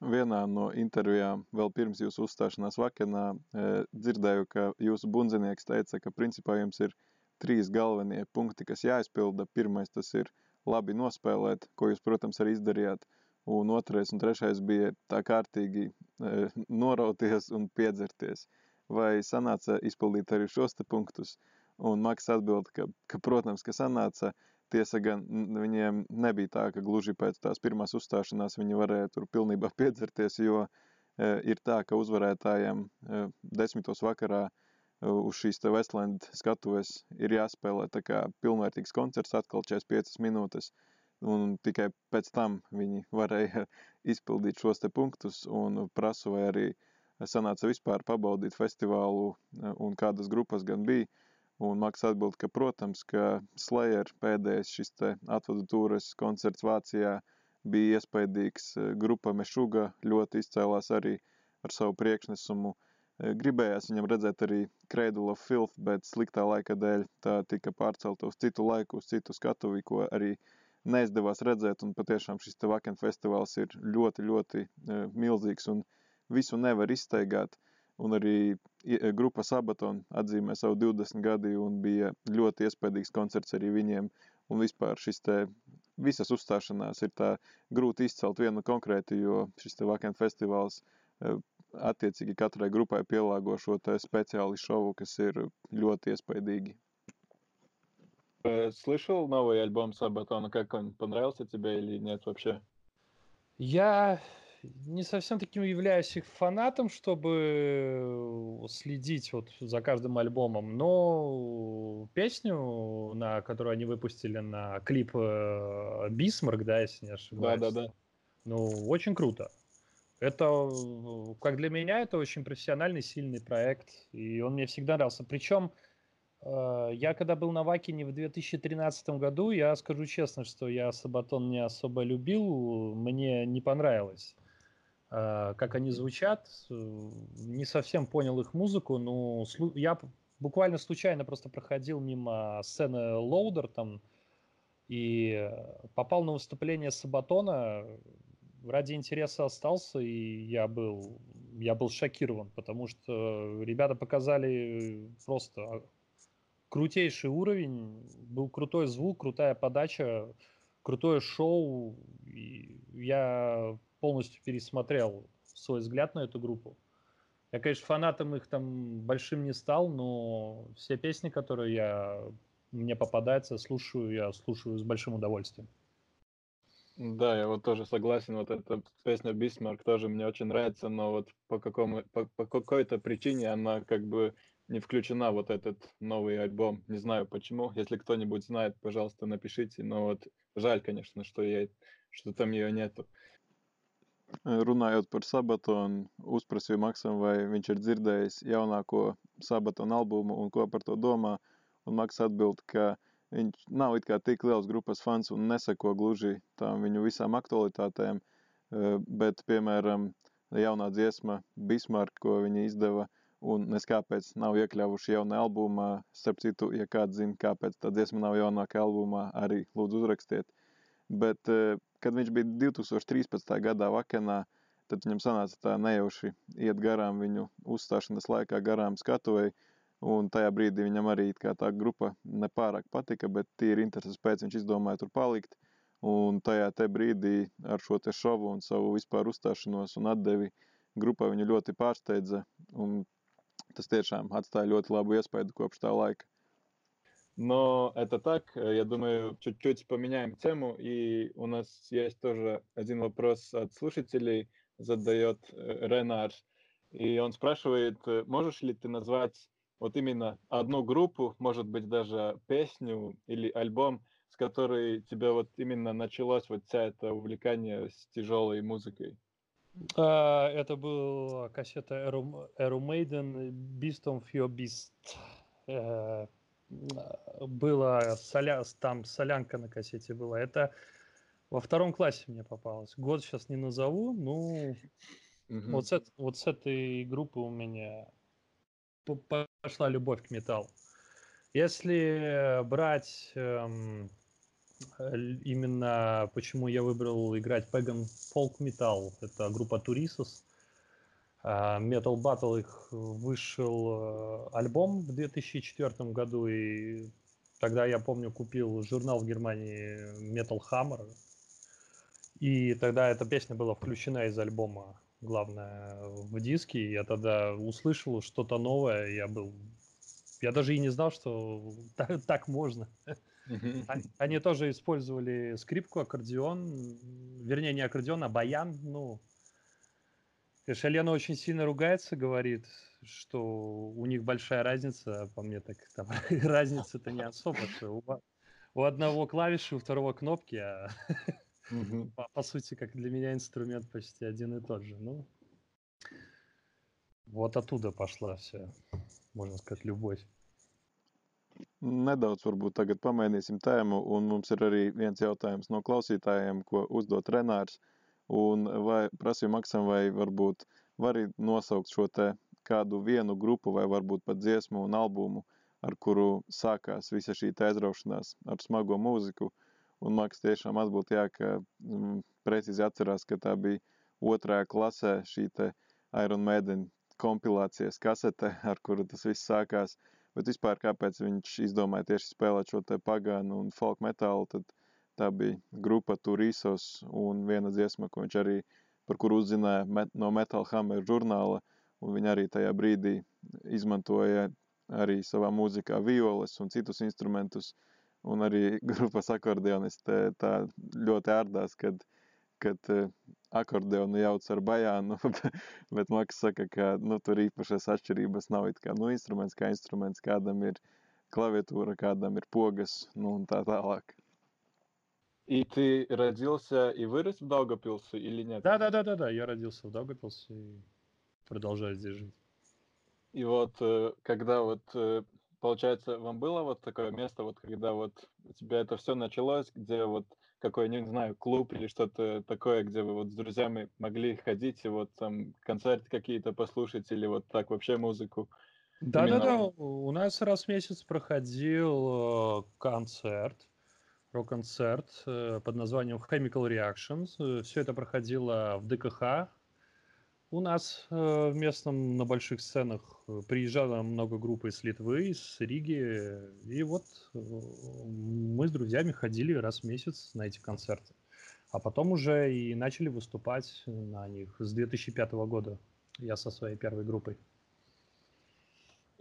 Vienā no intervijām, vēl pirms jūsu uzstāšanās vakarā, dzirdēju, ka jūsu bundzinieks teica, ka principā jums ir trīs galvenie punkti, kas jāizpilda. Pirmais tas ir labi nospēlēt, ko jūs, protams, arī izdarījāt. Un otrais un trešais bija tā kārtīgi norauties un piedzerties. Vai sanāca izpildīt arī šos te punktus? Un Maks atbild, ka, ka protams, ka sanāca. Tiesa gan viņiem nebija tā, ka gluži pēc tās pirmās uzstāšanās viņi varēja tur pilnībā [laughs] piedzerties, jo e, ir tā, ka uzvarētājiem e, desmitos vakarā e, uz šīs te Westland skatuves ir jāspēlē tā kā pilnvērtīgs koncerts atkal 45 minūtes, un tikai pēc tam viņi varēja [laughs] izpildīt šos te punktus un prasu vai arī sanāca vispār pabaudīt festivālu un kādas grupas gan bija. Un Maks atbild, ka, protams, ka Slayer pēdējais šis te atvadu tūres koncerts Vācijā bija iespaidīgs. Grupa Mešuga ļoti izcēlās arī ar savu priekšnesumu. Gribējās viņam redzēt arī Cradle of Filth, bet sliktā laika dēļ tā tika pārcelta uz citu laiku, uz citu skatuvi, ko arī neizdevās redzēt. Un patiešām šis te Vakend festivāls ir ļoti, ļoti milzīgs un visu nevar izteigāt. Un arī grupa Sabaton atzīmē savu 20 gadi un bija ļoti iespaidīgs koncerts arī viņiem. Un vispār šis te visas uzstāšanās ir tā grūti izcelt vienu konkrēti, jo šis te Vakend festivāls attiecīgi katrai grupai pielāgo šo te speciāli šovu, kas ir ļoti iespaidīgi. Слышал новый альбом Сабатона? Как он? Понравился тебе или нет вообще? Я не совсем таким являюсь их фанатом, чтобы следить вот за каждым альбомом, но песню, на которую они выпустили на клип Бисмарк, да, если не ошибаюсь. Да, да, да. Ну, очень круто. Это, как для меня, это очень профессиональный, сильный проект, и он мне всегда нравился. Причем я когда был на Вакине в 2013 году, я скажу честно, что я Сабатон не особо любил, мне не понравилось. Э, как они звучат. Э, не совсем понял их музыку, но я буквально случайно просто проходил мимо сцены Лоудер там и попал на выступление Сабатона. Ради интереса остался, и я был, я был шокирован, потому что ребята показали просто крутейший уровень, был крутой звук, крутая подача, крутое шоу. И я полностью пересмотрел свой взгляд на эту группу. Я, конечно, фанатом их там большим не стал, но все песни, которые я мне попадаются, слушаю, я слушаю с большим удовольствием. Да, я вот тоже согласен. Вот эта песня Бисмарк тоже мне очень нравится, но вот по, какому, по, по какой-то причине она как бы не включена вот этот новый альбом. Не знаю почему. Если кто-нибудь знает, пожалуйста, напишите. Но вот жаль, конечно, что, я, что там ее нету. Runājot par Sabatonu, uzprasīju Maksam, vai viņš ir dzirdējis jaunāko Sabatonu albumu un ko par to domā. Un Maks atbild, ka viņš nav it kā tik liels grupas fans un neseko gluži tām viņu visām aktualitātēm, eh, bet, piemēram, jaunā dziesma Bismarck, ko viņi izdeva, un nes kāpēc nav iekļāvuši jaunā albumā. Starp citu, ja kāds zina, kāpēc tā dziesma nav jaunākajā albumā, arī lūdzu uzrakstiet. Bet eh, kad viņš bija 2013. gadā Vakenā, tad viņam sanāca tā nejauši iet garām viņu uzstāšanas laikā, garām skatuvei. Un tajā brīdī viņam arī tā grupa nepārāk patika, bet tīri intereses pēc viņš izdomāja tur palikt. Un tajā brīdī ar šo te šovu un savu vispār uzstāšanos un atdevi grupai viņu ļoti pārsteidza. Tas tiešām atstāja ļoti labu iespaidu kopš tā laika. Но это так. Я думаю, чуть-чуть поменяем тему. И у нас есть тоже один вопрос от слушателей, задает э, Ренар. И он спрашивает, э, можешь ли ты назвать вот именно одну группу, может быть, даже песню или альбом, с которой тебе вот именно началось вот вся это увлекание с тяжелой музыкой? А, это была кассета Aero Maiden Beast of Your Beast. Э, было соля, там солянка на кассете была. Это во втором классе мне попалось. Год сейчас не назову, ну угу. вот, с, вот с этой группы у меня пошла любовь к металлу. Если брать эм, именно почему я выбрал играть Pagan Folk Metal. Это группа Туrisос. А, Metal Battle их вышел э, альбом в 2004 году, и тогда я помню купил журнал в Германии Metal Hammer, и тогда эта песня была включена из альбома, главное, в диске, я тогда услышал что-то новое, я был... Я даже и не знал, что [laughs] так, так можно. Они, тоже использовали скрипку, аккордеон, вернее, не аккордеон, а баян, ну, Конечно, Лена очень сильно ругается, говорит, что у них большая разница, а по мне так там [laughs] разница-то не особо, что у, у одного клавиши, у второго кнопки, а [laughs] по, по сути, как для меня инструмент почти один и тот же. Ну, вот оттуда пошла вся, можно сказать, любовь. Nedaudz varbūt tagad pamainīsim tēmu, un mums ir arī viens jautājums no klausītājiem, ko uzdot Renārs. Uh, Un vai prasīju Maksam, vai varbūt vari nosaukt šo te kādu vienu grupu vai varbūt pat dziesmu un albumu, ar kuru sākās visa šī aizraušanās ar smago mūziku. Un Maks tiešām atbild, jā, ka mm, precīzi atcerās, ka tā bija otrajā klasē šī Iron Maiden kompilācijas kasete, ar kuru tas viss sākās. Bet vispār kāpēc viņš izdomāja tieši spēlēt šo te pagānu un folk metālu, tad Tā bija grupa Turīsos un viena dziesma, ko viņš arī, par kuru uzzināja met, no Metal Hammer žurnāla, un viņi arī tajā brīdī izmantoja arī savā mūzikā violes un citus instrumentus, un arī [laughs] grupas akordeonisti tā ļoti ārdās, kad, kad akordeonu jauc ar bajānu, bet Maks saka, ka nu, tur īpašas atšķirības nav it kā, nu, instruments kā instruments, kādam ir klaviatūra, kādam ir pogas, nu, un tā tālāk. И ты родился и вырос в Даугапилсе или нет? Да, да, да, да, да. Я родился в Даугапилсе и продолжаю здесь жить. И вот э, когда вот э, получается, вам было вот такое место, вот когда вот у тебя это все началось, где вот какой, не знаю, клуб или что-то такое, где вы вот с друзьями могли ходить и вот там концерты какие-то послушать или вот так вообще музыку? Да-да-да, у нас раз в месяц проходил э, концерт рок-концерт э, под названием Chemical Reactions. Все это проходило в ДКХ. У нас э, в местном на больших сценах приезжало много групп из Литвы, из Риги. И вот мы с друзьями ходили раз в месяц на эти концерты. А потом уже и начали выступать на них с 2005 года. Я со своей первой группой.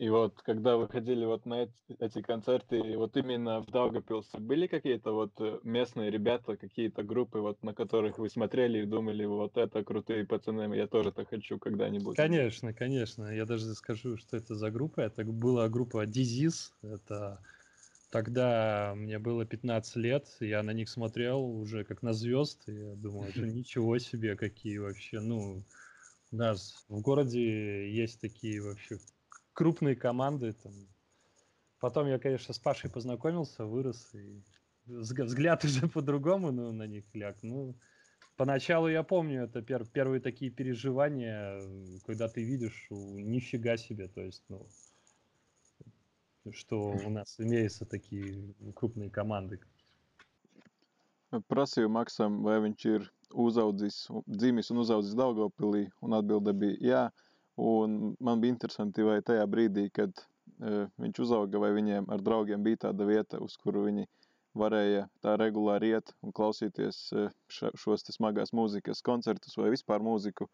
И вот когда вы ходили вот на эти, эти концерты, вот именно в Даугапилсе, были какие-то вот э, местные ребята, какие-то группы, вот на которых вы смотрели и думали, вот это крутые пацаны, я тоже так хочу когда-нибудь? Конечно, конечно. Я даже скажу, что это за группа. Это была группа Disease. Это Тогда мне было 15 лет, я на них смотрел уже как на звезд, и я думал, это [laughs] ничего себе, какие вообще, ну, у нас в городе есть такие вообще крупные команды. Там. Потом я, конечно, с Пашей познакомился, вырос, и взгляд [laughs] уже по-другому ну, на них ляг. Ну, поначалу я помню, это пер первые такие переживания, когда ты видишь, нифига себе, то есть, ну, что у нас имеются такие крупные команды. Prasīju Maksam, vai viņš ir uzaudzis, dzimis un uzaudzis Daugavpilī, un atbilde bija jā. Un man bija interesanti, vai tajā brīdī, kad uh, viņš uzauga, vai viņiem ar draugiem bija tāda vieta, uz kuru viņi varēja tā regulāri iet un klausīties uh, šos smagās mūzikas koncertus vai vispār mūziku.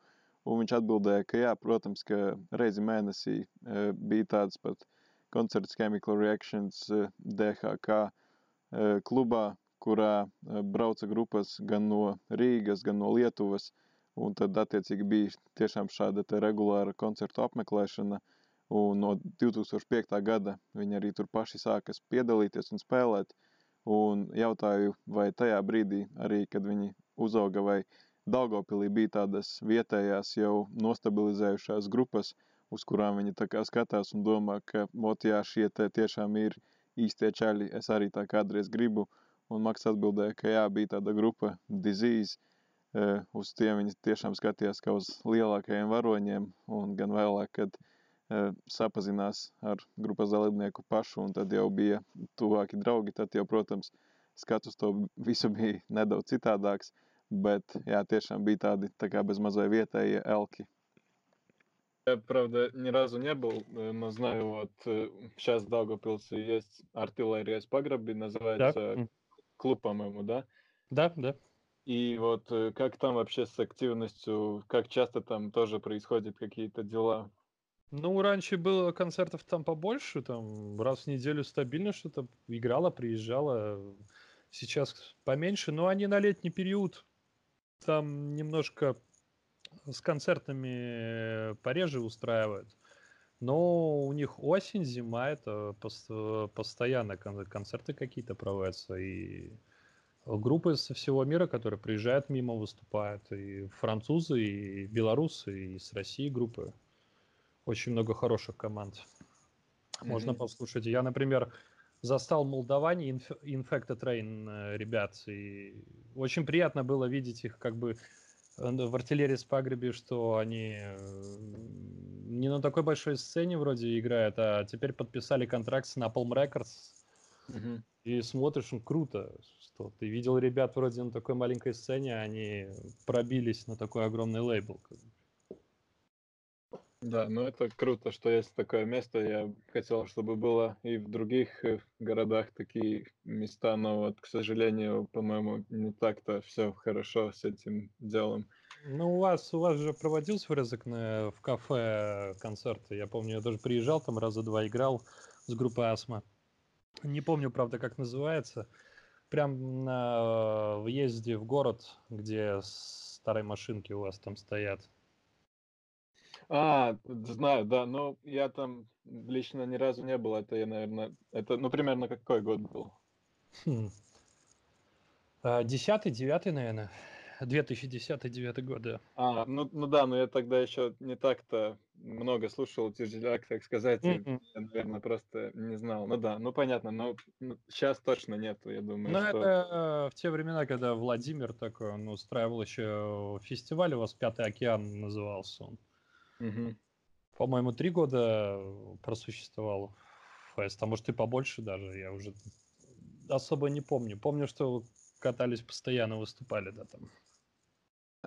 Un viņš atbildēja, ka jā, protams, ka reizi mēnesī uh, bija tāds pat koncerts Chemical Reactions uh, DHK uh, klubā, kurā uh, brauca grupas gan no Rīgas, gan no Lietuvas. Uh, Un tad, attiecīgi, bija tiešām šāda regulāra koncertu apmeklēšana. Un no 2005. gada viņi arī tur paši sākas piedalīties un spēlēt. Un jautāju, vai tajā brīdī, arī kad viņi uzauga, vai Daugopilī bija tādas vietējās jau nostabilizējušās grupas, uz kurām viņi tā kā skatās un domā, ka, mot, jā, šie te tiešām ir īstie čaļi, es arī tā kādreiz gribu. Un Maks atbildēja, ka jā, bija tāda grupa Disease, uz tiem viņi tiešām skatījās kā uz lielākajiem varoņiem, un gan vēlāk, kad sapazinās ar grupas dalībnieku pašu, un tad jau bija tuvāki draugi, tad jau, protams, skats uz to visu bija [laughs] nedaudz citādāks, bet jā, tiešām bija tādi tā kā bez mazai vietējie elki. Я, правда, ни разу не был, э, но знаю, вот сейчас в Даугавпилсе есть артиллерия с паграби, называется Да. клуб, по-моему, да? Да, да. И вот э, как там вообще с активностью, как часто там тоже происходят какие-то дела? Ну, раньше было концертов там побольше, там раз в неделю стабильно что-то играла, приезжала. Сейчас поменьше, но они на летний период там немножко с концертами пореже устраивают. Но у них осень, зима, это пос- постоянно кон- концерты какие-то проводятся. И группы со всего мира, которые приезжают мимо, выступают. И французы, и белорусы, и с России группы. Очень много хороших команд. Можно Мгм. послушать. Я, например, застал Молдаване Inf- Infected Rain э, ребят. И очень приятно было видеть их как бы э, в артиллерии с пагреби, что они э, не на такой большой сцене вроде играют, а теперь подписали контракт с Napalm Records. Мгм. И смотришь, ну круто, что ты видел ребят вроде на такой маленькой сцене, они пробились на такой огромный лейбл. Да, ну это круто, что есть такое место. Я хотел, чтобы было и в других э, городах такие места, но вот, к сожалению, по-моему, не так-то все хорошо с этим делом. Ну, у вас, у вас же проводился врезок на, в кафе концерты. Я помню, я даже приезжал, там раза два играл с группой Астма. Не помню, правда, как называется. Прям на въезде в город, где старые машинки у вас там стоят. А, знаю, да, но я там лично ни разу не был. Это я, наверное, это, ну, примерно какой год был? Хм. А, Десятый, девятый, наверное. [laughs] 2010-2009 год, да. А, ну, ну да, но я тогда еще не так-то много слушал Тяжеляк, так сказать, Мгм. я, наверное, просто не знал. Ну да, ну понятно, но сейчас точно нету, я думаю, Ну, что... это э, в те времена, когда Владимир такой, он устраивал еще фестиваль, у вас «Пятый океан» назывался он. Мгм. По-моему, три года просуществовал фест, а может и побольше даже, я уже особо не помню. Помню, что катались постоянно, выступали, да, там.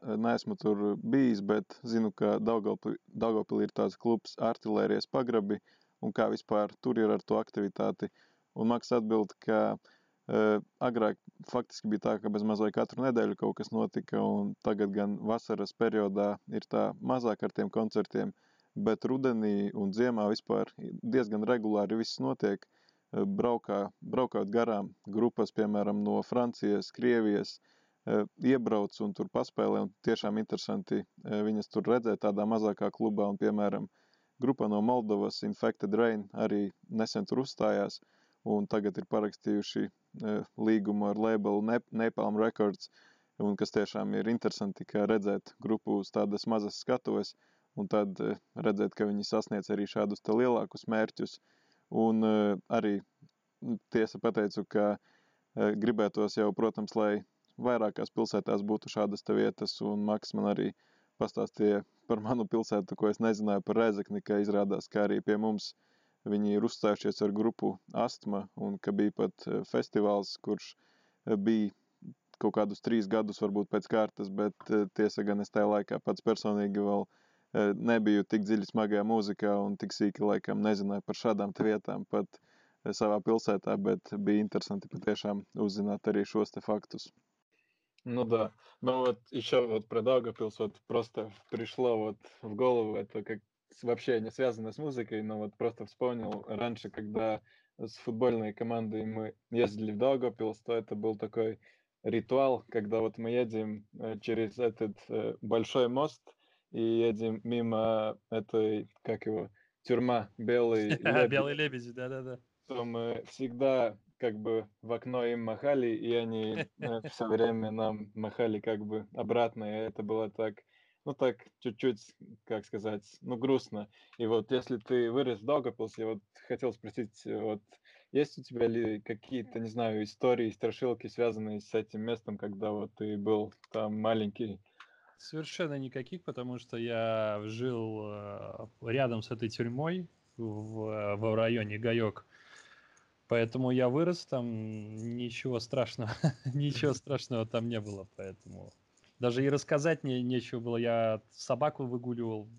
Neesmu tur bijis, bet zinu, ka Daugavpilī ir tāds klubs artilērijas pagrabi un kā vispār tur ir ar to aktivitāti. Un Maks atbild, ka uh, agrāk faktiski bija tā, ka bez mazliet katru nedēļu kaut kas notika, un tagad gan vasaras periodā ir tā mazāk ar tiem koncertiem, bet rudenī un ziemā vispār diezgan regulāri viss notiek. Braukā, braukāt garām grupas, piemēram, no Francijas, Krievijas, eh, iebrauc un tur paspēlē. Un tiešām interesanti viņas tur redzēt tādā mazākā klubā. Un, piemēram, grupa no Moldovas, Infected Rain, arī nesen tur uzstājās. Un tagad ir parakstījuši līgumu ar labelu Nep- Napalm Records. Un kas tiešām ir interesanti, ka redzēt grupu uz tādas mazas skatuves, un tad redzēt, ka viņi sasniedz arī šādus te lielākus mērķus. Un arī nu, tiesa pateicu, ka gribētos jau, protams, lai vairākās pilsētās būtu šādas vietas, un Maks man arī pastāstīja par manu pilsētu, ko es nezināju par Rezekni, ka izrādās, ka arī pie mums viņi ir uzstājušies ar grupu Astma, un ka bija pat eh, festivāls, kurš eh, bija kaut kādus trīs gadus varbūt pēc kārtas, bet eh, tiesa gan es tajā laikā pats personīgi vēl nebiju tik dziļi smagajā mūzikā un tik sīki laikam nezināju par šādām vietām pat savā pilsētā, bet bija interesanti patiešām uzzināt arī šos te faktus. Ну да. Ну вот еще вот про Даугавпилс вот просто пришло вот в голову, это как вообще не связано с музыкой, но вот просто вспомнил раньше, когда с футбольной командой мы ездили в Даугавпилс, то это был такой ритуал, когда вот мы едем э, через этот э, большой мост и едем мимо этой, как его, тюрьма Белый [laughs] лебедь Белые лебеди, да-да-да. что мы всегда как бы в окно им махали, и они [laughs] все время нам махали как бы обратно, и это было так, ну так чуть-чуть, как сказать, ну грустно. И вот если ты вырос в я вот хотел спросить, э, вот есть у тебя ли какие-то, не знаю, истории, страшилки, связанные с этим местом, когда вот ты был там маленький? Совершенно никаких, потому что я жил э, рядом с этой тюрьмой в, в районе Гаек. Поэтому я вырос там, ничего страшного, [laughs] ничего страшного там не было, поэтому даже и рассказать мне нечего было. Я собаку выгуливал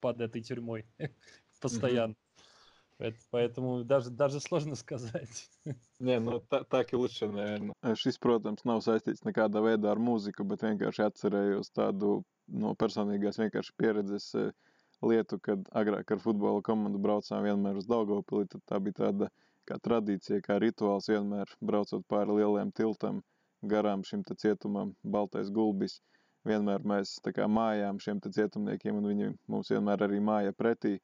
под этой тюрьмой [laughs] постоянно. Поэтому даже, даже сложно [laughs] сказать. Не, nu tā, tā ir лучше, наверное. Šis, protams, nav saistīts nekādā veidā ar mūziku, bet vienkārši atcerējos tādu no personīgās vienkārši pieredzes lietu, kad agrāk ar futbola komandu braucām vienmēr uz Daugavpili, tad tā bija tāda kā tradīcija, kā rituāls vienmēr braucot pāri lieliem tiltam garām šim te cietumam Baltais gulbis. Vienmēr mēs tā kā mājām šiem te cietumniekiem un viņi mums vienmēr arī māja pretī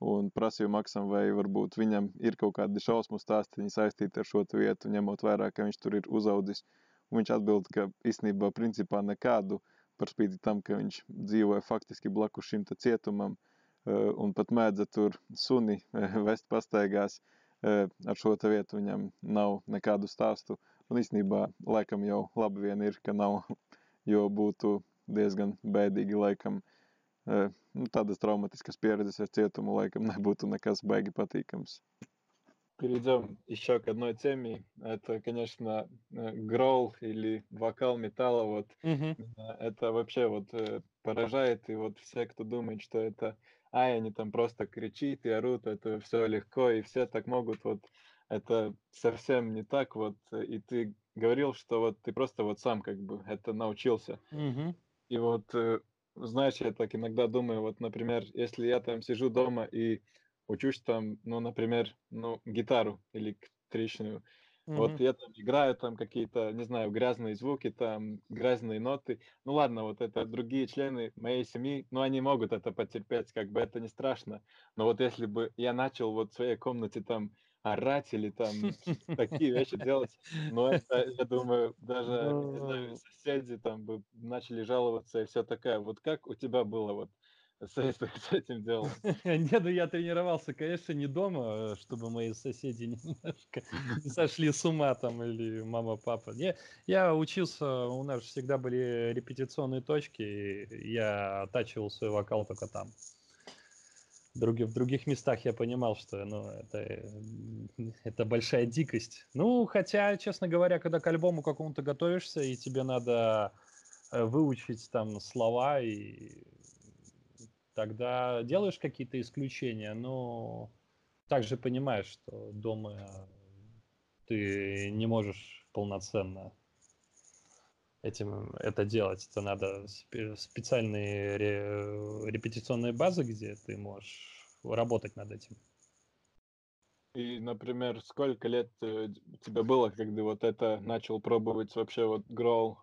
un prasīju Maksam, vai varbūt viņam ir kaut kādi šausmu stāsti saistīti ar šo vietu, ņemot vērā, ka viņš tur ir uzaudzis. Un viņš atbild, ka īstenībā principā nekādu, par spīti tam, ka viņš dzīvoja faktiski blakus šim cietumam, eh, un pat mēdza tur suni eh, vest pastaigās, ar šo vietu viņam nav nekādu stāstu. Un īstenībā laikam jau labi vien ir, ka nav, jo būtu diezgan bēdīgi laikam uh, nu, tādas traumatiskas pieredzes ar cietumu laikam nebūtu nekas baigi patīkams. Перейдем еще к одной теме. Это, конечно, грол или вокал металла. Вот Мгм. это вообще вот э, поражает. И вот все, кто думает, что это, ай, они там просто кричат и орут, это все легко, и все так могут. Вот это совсем не так. Вот и ты говорил, что вот ты просто вот сам как бы это научился. Мгм. И вот э, знаешь, я так иногда думаю, вот, например, если я там сижу дома и учусь там, ну, например, ну, гитару электричную, вот Мгм. я там играю там какие-то, не знаю, грязные звуки, там грязные ноты. Ну ладно, вот это другие члены моей семьи, ну они могут это потерпеть, как бы это не страшно. Но вот если бы я начал вот в своей комнате там орать или там [laughs] такие вещи делать, ну это, я думаю, даже, не знаю, соседи там бы начали жаловаться и все такое. Вот как у тебя было вот с, [laughs] с этим делом? [laughs] Не, ну я тренировался, конечно, не дома, э, чтобы мои соседи [laughs] немножко не сошли с ума там или мама, папа. Не, я учился, у нас всегда были репетиционные точки, и я оттачивал свой вокал только там. Други- в других местах я понимал, что ну, это, э, это большая дикость. Ну, хотя, честно говоря, когда к альбому какому-то готовишься, и тебе надо э, выучить там слова, и тогда делаешь какие-то исключения, но также понимаешь, что дома ты не можешь полноценно этим это делать. Это надо спе- специальные ре- репетиционные базы, где ты можешь работать над этим. И, например, сколько лет э, тебе было, когда вот это начал пробовать вообще вот гроул?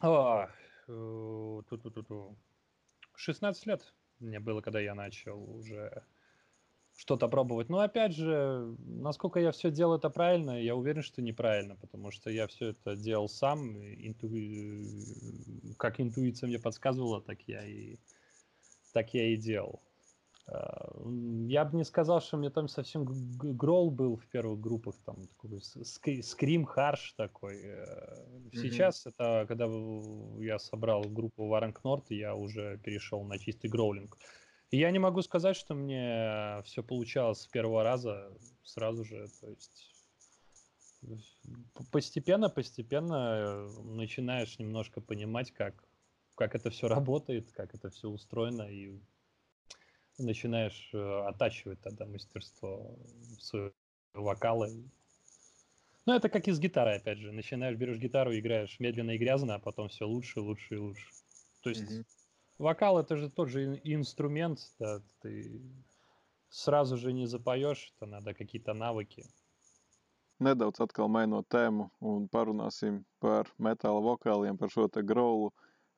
А, э, ту-ту-ту-ту. 16 лет мне было, когда я начал уже что-то пробовать. Но опять же, насколько я все делал это правильно, я уверен, что неправильно, потому что я все это делал сам, инту- как интуиция мне подсказывала, так я и так я и делал. М, Я бы не сказал, что мне там совсем грол был в первых группах, там такой скрим харш такой. э. Сейчас это, когда я собрал группу Варанг Норт, я уже перешел на чистый гроулинг. И я не могу сказать, что мне все получалось с первого раза сразу же, то есть постепенно, постепенно э, начинаешь немножко понимать, как, как это все работает, как это все устроено, и начинаешь э, оттачивать тогда мастерство своего вокала. Ну, это как и с гитарой, опять же. Начинаешь, берешь гитару, играешь медленно и грязно, а потом все лучше, лучше и лучше. То есть Мгм. вокал это же тот же ин- инструмент, да, ты сразу же не запоешь, это надо какие-то навыки. Nedaudz atkal mainot tēmu un parunāsim par metāla vokāliem, par šo te grolu.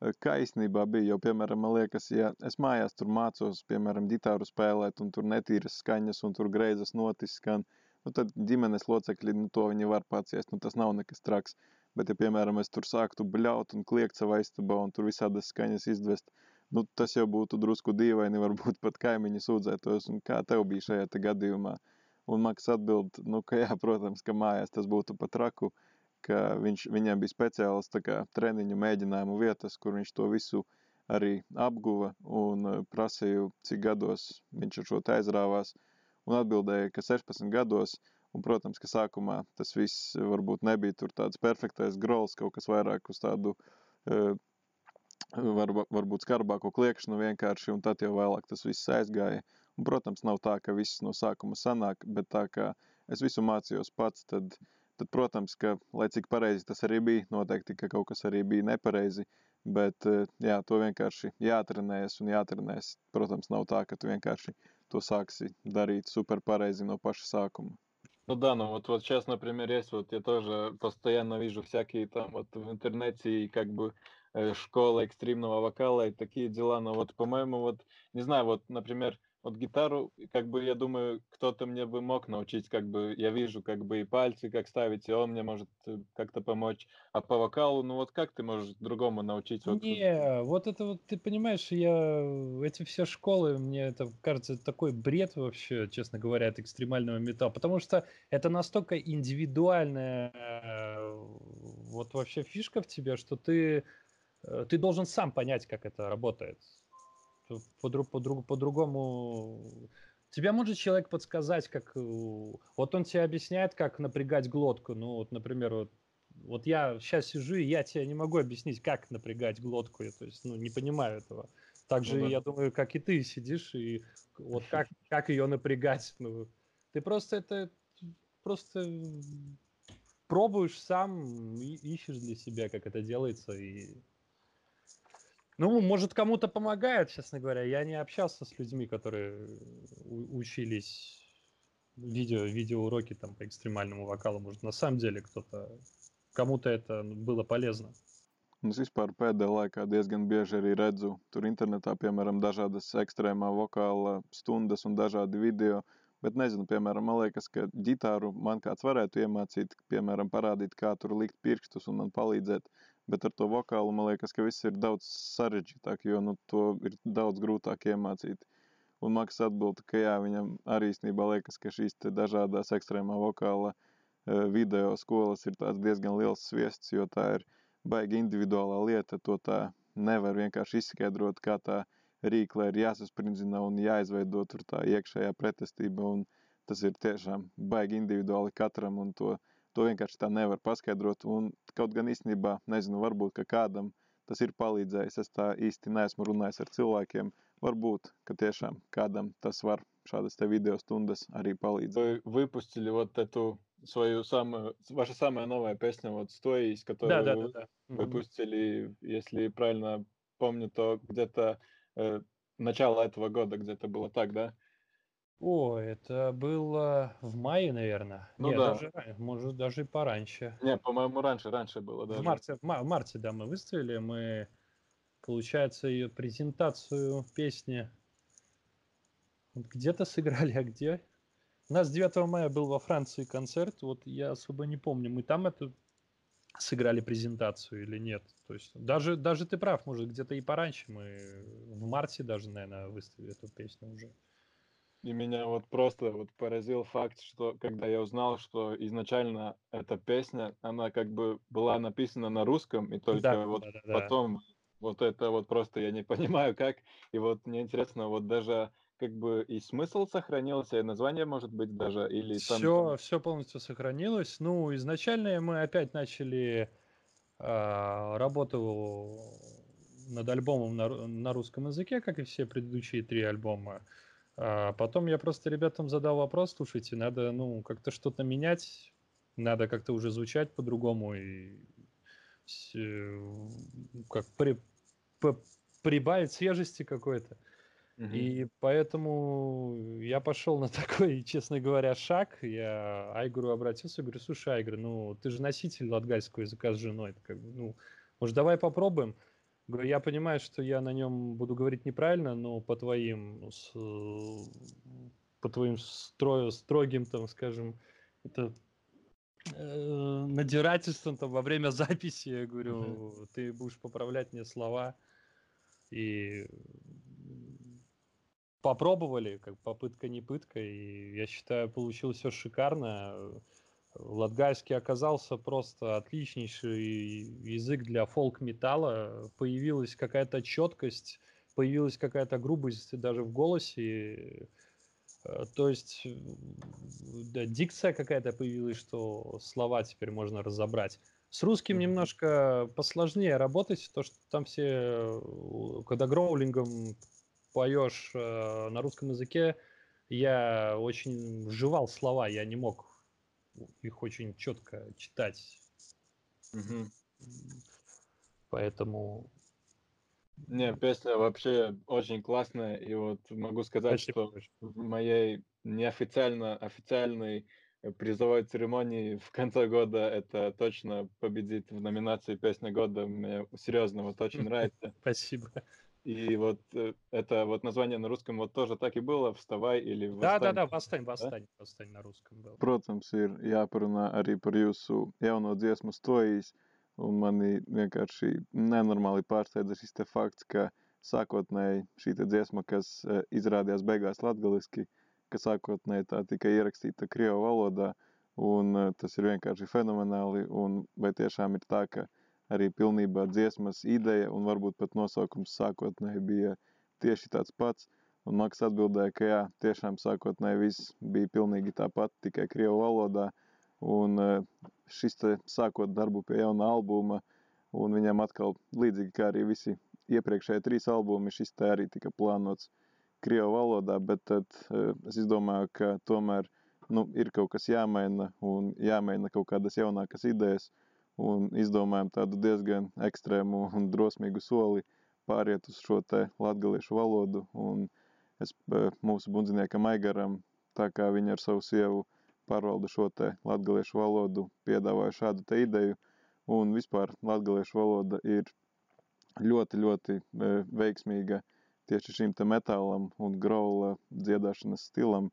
Eh, Kā īstenībā bija, jo, piemēram, man liekas, ja es mājās tur mācos, piemēram, ģitāru spēlēt, un tur netīras skaņas, un tur greizas notis skan, nu tad ģimenes locekļi, nu to viņi var paciest, nu tas nav nekas traks. Bet, ja, piemēram, es tur sāktu bļaut un kliegt savā istabā un tur visādas skaņas izdvest, nu tas jau būtu drusku dīvaini, varbūt pat kaimiņi sūdzētos, un kā tev bija šajā te gadījumā. Un Maks atbild, nu, ka jā, protams, ka mājās tas būtu pat traku, ka viņš, viņam bija speciāls kā treniņu mēģinājumu vietas, kur viņš to visu arī apguva un eh, prasīju, cik gados viņš ar šo te aizrāvās un atbildēja, ka 16 gados Un, protams, ka sākumā tas viss varbūt nebija tur tāds perfektais grols, kaut kas vairāk uz tādu uh, var, varbūt skarbāko kliekšanu vienkārši, un tad jau vēlāk tas viss aizgāja. Un, protams, nav tā, ka viss no sākuma sanāk, bet tā kā es visu mācījos pats, tad, tad protams, ka, lai cik pareizi tas arī bija, noteikti, ka kaut kas arī bija nepareizi, bet jā, to vienkārši jātrenējas un jātrenējas. Protams, nav tā, ka tu vienkārši то сакси дарить супер pareizi no paša sākuma. Ну да, ну вот, вот сейчас, например, есть вот я тоже постоянно вижу всякие там вот в интернете и как бы э, школа экстремного вокала и такие дела, но вот, по-моему, вот, не знаю, вот, например, вот гитару, как бы, я думаю, кто-то мне бы мог научить, как бы, я вижу, как бы, и пальцы, как ставить, и он мне может э, как-то помочь. А по вокалу, ну вот как ты можешь другому научить? Вот... Не, вот это вот, ты понимаешь, я, эти все школы, мне это кажется, такой бред вообще, честно говоря, от экстремального металла, потому что это настолько индивидуальная э, вот вообще фишка в тебе, что ты, э, ты должен сам понять, как это работает по-другому, по, по, Тебя может человек подсказать, как... Вот он тебе объясняет, как напрягать глотку. Ну, вот, например, вот, вот я сейчас сижу, и я тебе не могу объяснить, как напрягать глотку. Я, то есть, ну, не понимаю этого. Также, ну, да. я думаю, как и ты сидишь, и вот как, [laughs] как ее напрягать. Ну, ты просто это... Просто пробуешь сам, ищешь для себя, как это делается, и ну, может, кому-то помогает, честно говоря. Я не общался с людьми, которые учились видео, видеоуроки там по экстремальному вокалу. Может, на самом деле кто-то, kому-то это было. Un es vispār pēdējā laikā diezgan bieži arī redzu tur internetā, piemēram, dažādas ekstrēmā vokāla stundas un dažādi video. Bet nezinu, piemēram, man liekas, ka ģitāru man kāds varētu iemācīt, piemēram, parādīt, kā tur likt pirkstus un man palīdzēt. Bet ar to vokālu man liekas, ka viss ir daudz sarežģītāk, jo nu, to ir daudz grūtāk iemācīt. Un Maks atbild, ka jā, viņam arī īstenībā liekas, ka šīs dažādas ekstrēmā vokāla uh, video skolas ir diezgan liels sviests, jo tā ir baigi individuālā lieta. To tā nevar vienkārši izskaidrot, kā tā rīkle ir jāsasprindzina un jāizveido tur tā iekšējā pretestība. Un tas ir tiešām baigi individuāli katram un to To vienkārši tā nevar paskaidrot. Un kaut gan īstenībā, nezinu, varbūt ka kādam tas ir palīdzējis. Es tā īsti neesmu runājis ar cilvēkiem. Varbūt, ka tiešām kādam tas var šādas te video stundas arī palīdzēt. Вы выпустили вот эту свою самую, ваша самая новая песня, вот «Стоись», которую да, да, да, да. выпустили, если правильно помню, то где-то э, начало этого года где-то было так, да? О, это было в мае, наверное. Ну Нет, да. даже, может, даже и пораньше. Не, по-моему, раньше, раньше было даже. В марте, в, в марте, да, мы выставили. Мы, получается, ее презентацию песни где-то сыграли, а где? У нас 9 мая был во Франции концерт, вот я особо не помню, мы там это сыграли презентацию или нет. То есть даже, даже ты прав, может, где-то и пораньше мы в марте даже, наверное, выставили эту песню уже. И меня вот просто вот поразил факт, что когда я узнал, что изначально эта песня, она как бы была написана на русском, и только Да, вот да, да, да. потом вот это вот просто я не [laughs] понимаю как. И вот мне интересно, вот даже как бы и смысл сохранился, и название может быть даже, или там... Все, все полностью сохранилось. Ну, изначально мы опять начали а, работу над альбомом на, на русском языке, как и все предыдущие три альбома. А потом я просто ребятам задал вопрос, слушайте, надо, ну, как-то что-то менять, надо как-то уже звучать по-другому и э, как при- п- прибавить свежести какой-то. Мгм. И поэтому я пошел на [laughs] такой, честно говоря, шаг. Я Айгуру обратился, говорю, слушай, Айгур, ну ты же носитель латгальского языка с женой. Это как бы, ну, может, давай попробуем? Говорю, я понимаю, что я на нем буду говорить неправильно, но по твоим, с- по твоим строю, строгим, там, скажем, это э, надирательством там во время [laughs] записи, я говорю, ты будешь поправлять мне слова. И попробовали, как попытка не пытка, и я считаю, получилось все шикарно. Латгальский оказался просто отличнейший язык для фолк-металла. Появилась какая-то четкость, появилась какая-то грубость даже в голосе. Э, то есть, да, дикция какая-то появилась, что слова теперь можно разобрать. С русским немножко посложнее работать, то что там все, когда гроулингом поешь э, на русском языке, я очень вживал слова, я не мог их очень четко читать. Угу. Поэтому... Не, песня вообще очень классная, и вот могу сказать, Спасибо. что в моей неофициально официальной призовой церемонии в конце года это точно победит в номинации «Песня года». Мне серьезно вот очень [laughs] нравится. Спасибо. И вот э, это вот название на русском вот тоже так и было, «Вставай» или «Восстань». Да, да, да, «Восстань», «Восстань», да? «Восстань» на русском был. Protams, ir jāparunā arī par jūsu jauno dziesmu stojīs, un mani vienkārši nenormāli pārsteidza šis te fakts, ka sākotnēji šī te dziesma, kas uh, izrādījās beigās latgaliski, ka sākotnēji tā tika ierakstīta Krievu valodā, un uh, tas ir vienkārši fenomenāli, un vai tiešām ir tā, ka arī pilnībā dziesmas ideja un varbūt pat nosaukums sākotnēji bija tieši tāds pats. Un Maks atbildēja, ka jā, tiešām sākotnēji viss bija pilnīgi tāpat, tikai krievu valodā. Un eh, šis te sākot darbu pie jauna albuma, un viņam atkal līdzīgi kā arī visi iepriekšējie trīs albumi, šis te arī tika plānots krievu valodā, bet tad eh, es izdomāju, ka tomēr nu, ir kaut kas jāmaina un jāmaina kaut kādas jaunākas idejas un izdomājām tādu diezgan ekstrēmu un drosmīgu soli pāriet uz šo te latgaliešu valodu, un es mūsu bundziniekam Aigaram, tā kā viņi ar savu sievu pārvalda šo te latgaliešu valodu, piedāvāja šādu te ideju, un vispār latgaliešu valoda ir ļoti, ļoti veiksmīga tieši šim te metālam un graula dziedāšanas stilam,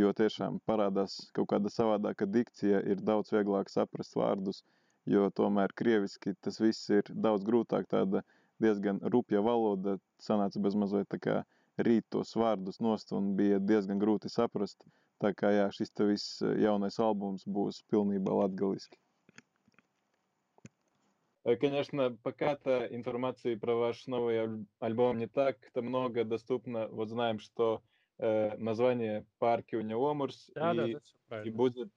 jo tiešām parādās kaut kāda savādāka dikcija, ir daudz vieglāk saprast vārdus, jo tomēr krieviski tas viss ir daudz grūtāk, tāda diezgan rupja valoda, sanāca bez mazliet tā kā rīt tos vārdus nost un bija diezgan grūti saprast, tā kā jā, šis te viss jaunais albums būs pilnībā latgaliski. Конечно, пока-то информации про ваш новый альбом не так-то много доступно. Вот знаем, что э, название парки у него Омурс, да, и, да, и будет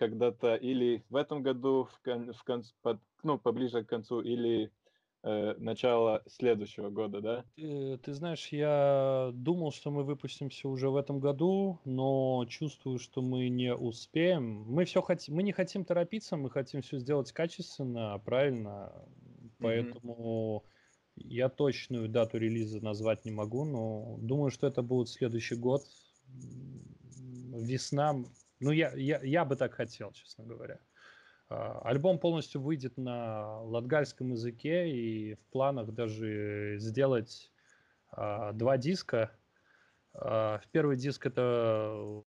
когда-то или в этом году, в кон, в кон, под, ну, поближе к концу, или э, начало следующего года, да? Ты, ты знаешь, я думал, что мы выпустимся уже в этом году, но чувствую, что мы не успеем. Мы все хотим, мы не хотим торопиться, мы хотим все сделать качественно, правильно, поэтому mm-hmm. я точную дату релиза назвать не могу, но думаю, что это будет следующий год, весна ну, я, я, я бы так хотел, честно говоря. А, альбом полностью выйдет на латгальском языке, и в планах даже сделать а, два диска. А, в первый диск это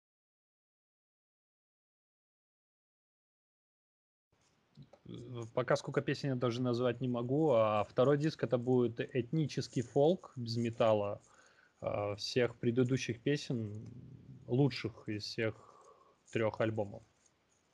пока сколько песен я даже назвать не могу, а второй диск это будет этнический фолк без металла всех предыдущих песен, лучших из всех трех альбомов.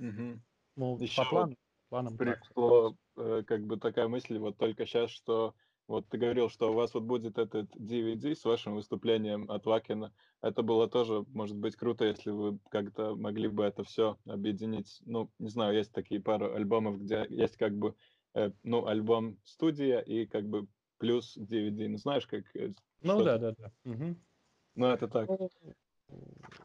Угу. Ну, Еще по плану, планам пришло э, как бы такая мысль вот только сейчас, что вот ты говорил, что у вас вот будет этот DVD с вашим выступлением от Вакина. Это было тоже, может быть, круто, если вы как-то могли бы это все объединить. Ну, не знаю, есть такие пару альбомов, где есть как бы, э, ну, альбом студия и как бы плюс DVD. Ну, знаешь, как... Э, ну, да, да, да. Угу. Ну, это так. Ну,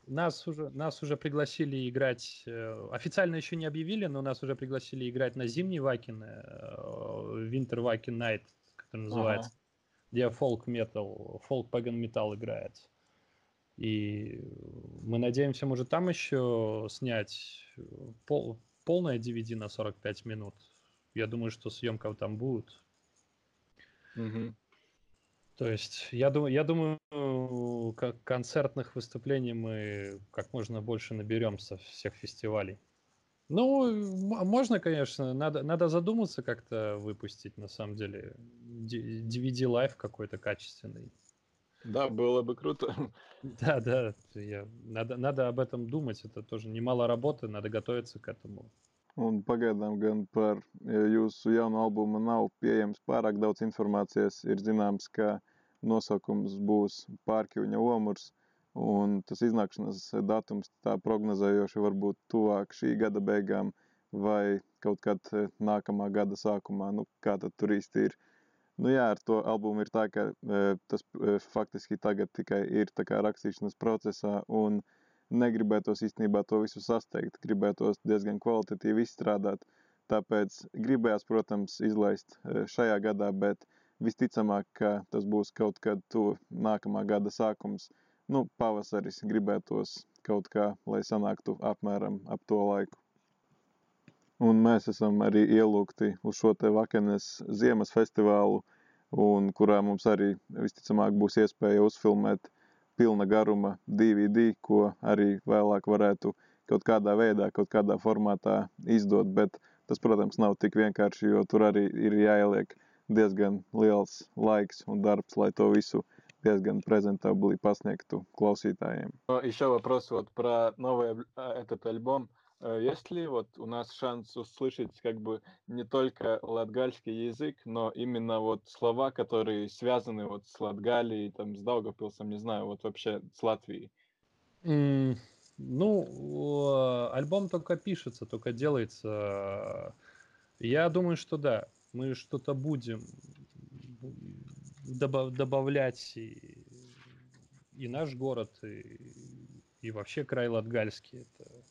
нас уже, нас уже пригласили играть, э, официально еще не объявили, но нас уже пригласили играть на зимний Вакин, э, Winter Wacken Night, который называется, ага. где folk metal, folk pagan metal играет. И мы надеемся, может, там еще снять пол, полное DVD на 45 минут. Я думаю, что съемка там будет. Угу. То есть, я думаю, я думаю, как концертных выступлений мы как можно больше наберем со всех фестивалей. Ну, можно, конечно, надо, надо задуматься как-то выпустить, на самом деле, DVD live какой-то качественный. Да, было бы круто. [laughs] Да, да, я, надо, надо об этом думать, это тоже немало работы, надо готовиться к этому. Un pagaidām gan par jūsu jaunu albumu nav pieejams pārāk daudz informācijas. Ir zināms, ka nosaukums būs Pārkļuņa Omurs, un tas iznākšanas datums tā prognozējoši varbūt tuvāk šī gada beigām vai kaut kad eh, nākamā gada sākumā, nu, kā tad tur īsti ir. Nu, jā, ar to albumu ir tā, ka e, tas e, faktiski tagad tikai ir tā kā rakstīšanas procesā un negribētos īstenībā to visu sasteigt, gribētos diezgan kvalitatīvi izstrādāt. Tāpēc gribējās, protams, izlaist šajā gadā, bet visticamāk, ka tas būs kaut kad to nākamā gada sākums, nu, pavasaris gribētos kaut kā, lai sanāktu apmēram ap to laiku. Un mēs esam arī ielūgti uz šo te Vakenes ziemas festivālu, un kurā mums arī visticamāk būs iespēja uzfilmēt pilna garuma DVD, ko arī vēlāk varētu kaut kādā veidā, kaut kādā formātā izdot, bet tas, protams, nav tik vienkārši, jo tur arī ir jāieliek diezgan liels laiks un darbs, lai to visu diezgan презентабли pasniegtu klausītājiem. Еще вопрос вот про новый этот альбом. Э, есть ли вот у нас шанс услышать как бы не только латгальский язык, но именно вот слова, которые связаны вот с Латгалией, там, с Даугавпилсом, не знаю, вот вообще с Латвией? Mm, ну, альбом только пишется, только делается. Я думаю, что да, мы что-то будем добав добавлять и, и наш город, и, и вообще край Латгальский. Это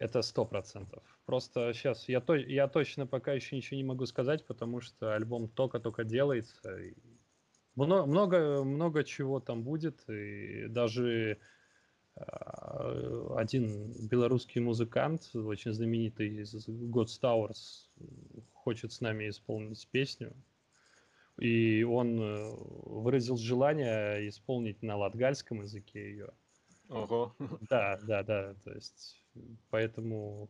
это сто процентов. Просто сейчас я, то, я точно пока еще ничего не могу сказать, потому что альбом только-только делается. Много, много, много чего там будет. И даже э, один белорусский музыкант, очень знаменитый из God's Towers, хочет с нами исполнить песню. И он э, выразил желание исполнить на латгальском языке ее. Ого. [laughs] Да, да, да. То есть, поэтому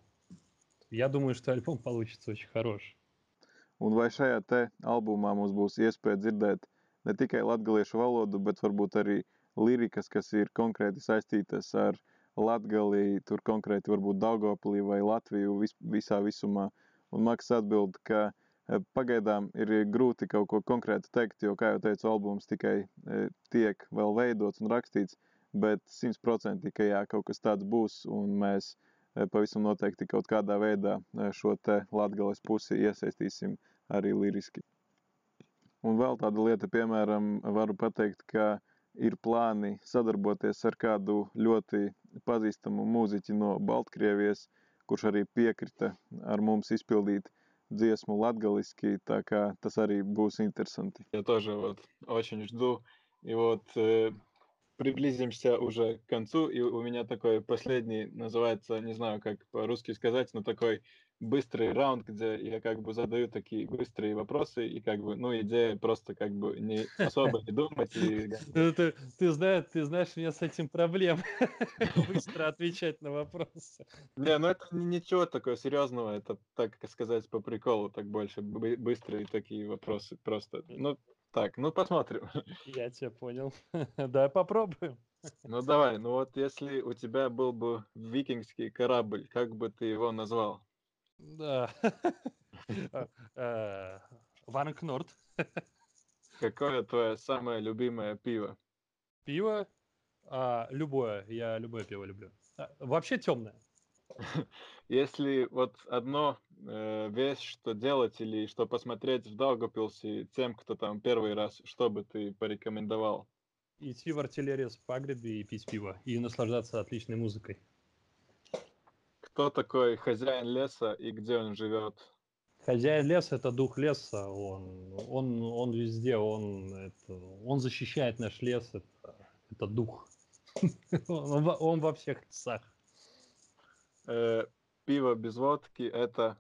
я думаю, что альбом получится очень хорош. Un vai šajā te albumā mums būs iespēja dzirdēt ne tikai latgaliešu valodu, bet varbūt arī lirikas, kas ir konkrēti saistītas ar Latgalī, tur konkrēti varbūt Daugavpilī vai Latviju vis, visā visumā. Un Maks atbild, ka e, pagaidām ir grūti kaut ko konkrētu teikt, jo, kā jau teicu, albums tikai e, tiek vēl veidots un rakstīts, bet simtprocentīgi, ka jā, kaut kas tāds būs, un mēs eh, pavisam noteikti kaut kādā veidā eh, šo te latgales pusi iesaistīsim arī liriski. Un vēl tāda lieta, piemēram, varu pateikt, ka ir plāni sadarboties ar kādu ļoti pazīstamu mūziķi no Baltkrievijas, kurš arī piekrita ar mums izpildīt dziesmu latgaliski, tā kā tas arī būs interesanti. Я тоже вот очень жду. И вот э, приблизимся уже к концу, и у меня такой последний, называется, не знаю, как по-русски сказать, но такой быстрый раунд, где я как бы задаю такие быстрые вопросы, и как бы, ну, идея просто как бы не особо не думать. И... Ну, ты, ты, знаешь, ты знаешь, у меня с этим проблем [laughs] быстро отвечать на вопросы. Не, ну это ничего такого серьезного, это, так сказать, по приколу, так больше быстрые такие вопросы просто. Ну, так, ну посмотрим. [laughs] Я тебя понял. [laughs] Давай попробуем. [laughs] Ну давай, ну вот если у тебя был бы викингский корабль, как бы ты его назвал? Да. А, э, Ванкнорд. Какое твое самое любимое пиво? Пиво? А, любое. Я любое пиво люблю. А, вообще темное. [laughs] Если вот одно э, вещь, что делать или что посмотреть в Даугавпилсе тем, кто там первый раз, что бы ты порекомендовал? Идти в артиллерию с пагреби и пить пиво, и наслаждаться отличной музыкой. Кто такой хозяин леса и где он живет? Хозяин леса – это дух леса, он, он, он везде, он, это, он защищает наш лес, это, это дух. [laughs] он, он во всех лесах. Э, пиво без водки это...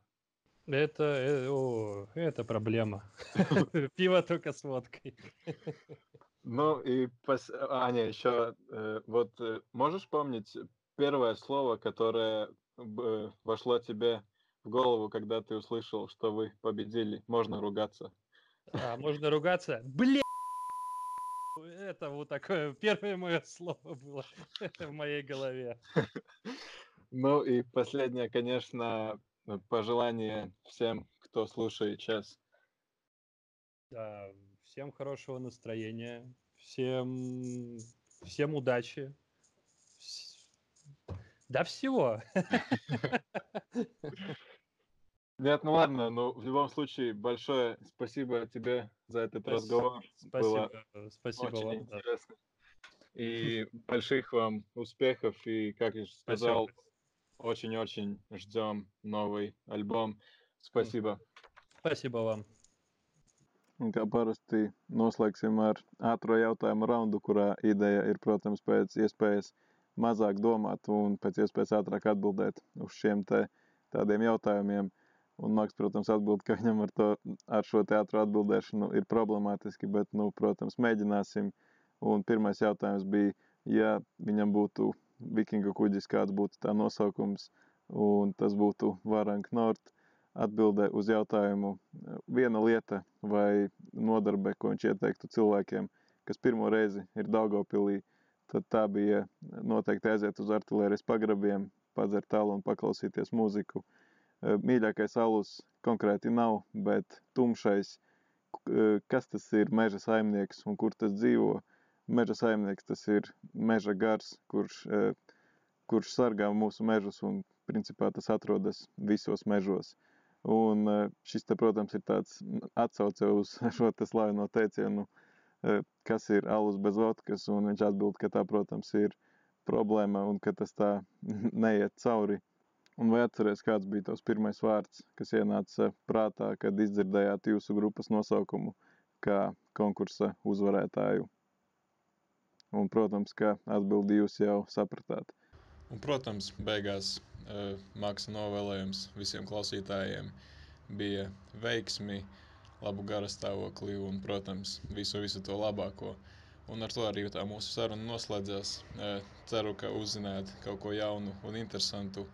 Это, э, о, это проблема. [laughs] Пиво только с водкой. Ну и, пос... а, не, еще, э, вот можешь помнить первое слово, которое вошло тебе в голову, когда ты услышал, что вы победили? Можно ругаться. А, можно ругаться? Бля! Это вот такое первое мое слово было [laughs] в моей голове. [laughs] Ну и последнее, конечно, э, пожелание всем, кто слушает сейчас. Да, всем хорошего настроения, всем всем удачи. Да всего. [laughs] Нет, ну ладно, но в любом случае большое спасибо тебе за этот Спасибо. разговор. Было Спасибо, спасибо очень вам. да. интересно. И больших вам успехов. И, как я уже сказал, очень-очень ждем новый альбом. Спасибо. Спасибо вам. Un kā parasti noslēgsim ar ātrā jautājuma raundu, kurā ideja ir, protams, pēc iespējas mazāk domāt un pēc iespējas ātrāk atbildēt uz šiem te tādiem jautājumiem. Un Maks, protams, atbild, ka viņam ar, to, ar šo teātru atbildēšanu ir problemātiski, bet, nu, protams, mēģināsim. Un pirmais jautājums bija, ja viņam būtu vikingu kuģis, kāds būtu tā nosaukums, un tas būtu Varank Nord. Atbildē uz jautājumu viena lieta vai nodarbe, ko viņš ieteiktu cilvēkiem, kas pirmo reizi ir Daugavpilī, tad tā bija noteikti aiziet uz artilērijas pagrabiem, padzert tālu un paklausīties mūziku. Eh, Mīļākais alus konkrēti nav, bet tumšais, eh, kas tas ir meža saimnieks un kur tas dzīvo. Meža saimnieks tas ir meža gars, kurš, eh, kurš sargā mūsu mežus un principā tas atrodas visos mežos. Un eh, šis, te, protams, ir tāds atsauce uz [laughs] šo te slaveno teicienu, eh, kas ir alus bez vodkas, un viņš atbild, ka tā, protams, ir problēma un ka tas tā [laughs] neiet cauri. Un vai atceries, kāds bija tavs pirmais vārds, kas ienāca prātā, kad izdzirdējāt jūsu grupas nosaukumu kā konkursa uzvarētāju? Un, protams, ka atbildi jūs jau sapratāt. Un, protams, beigās uh, Maksa novēlējums visiem klausītājiem bija veiksmi, labu garastāvokli un, protams, visu, visu to labāko. Un ar to arī tā mūsu saruna noslēdzās. Uh, ceru, ka uzzinājāt kaut ko jaunu un interesantu.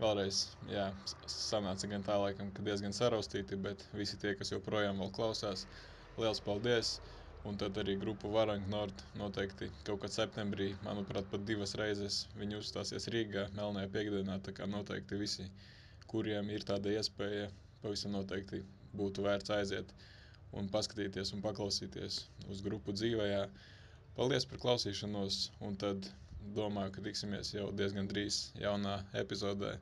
Vēlreiz, jā, sanāca gan tā laikam, ka diezgan saraustīti, bet visi tie, kas joprojām vēl klausās, liels paldies! Un tad arī grupa Varank Nord noteikti kaut kad septembrī, manuprāt, pat divas reizes viņi uzstāsies Rīgā, Melnajā piekdienā. Tā kā noteikti visi, kuriem ir tāda iespēja, pavisam noteikti būtu vērts aiziet un paskatīties un paklausīties uz grupu dzīvajā. Paldies par klausīšanos, un tad domāju, ka tiksimies jau diezgan drīz jaunā epizodē.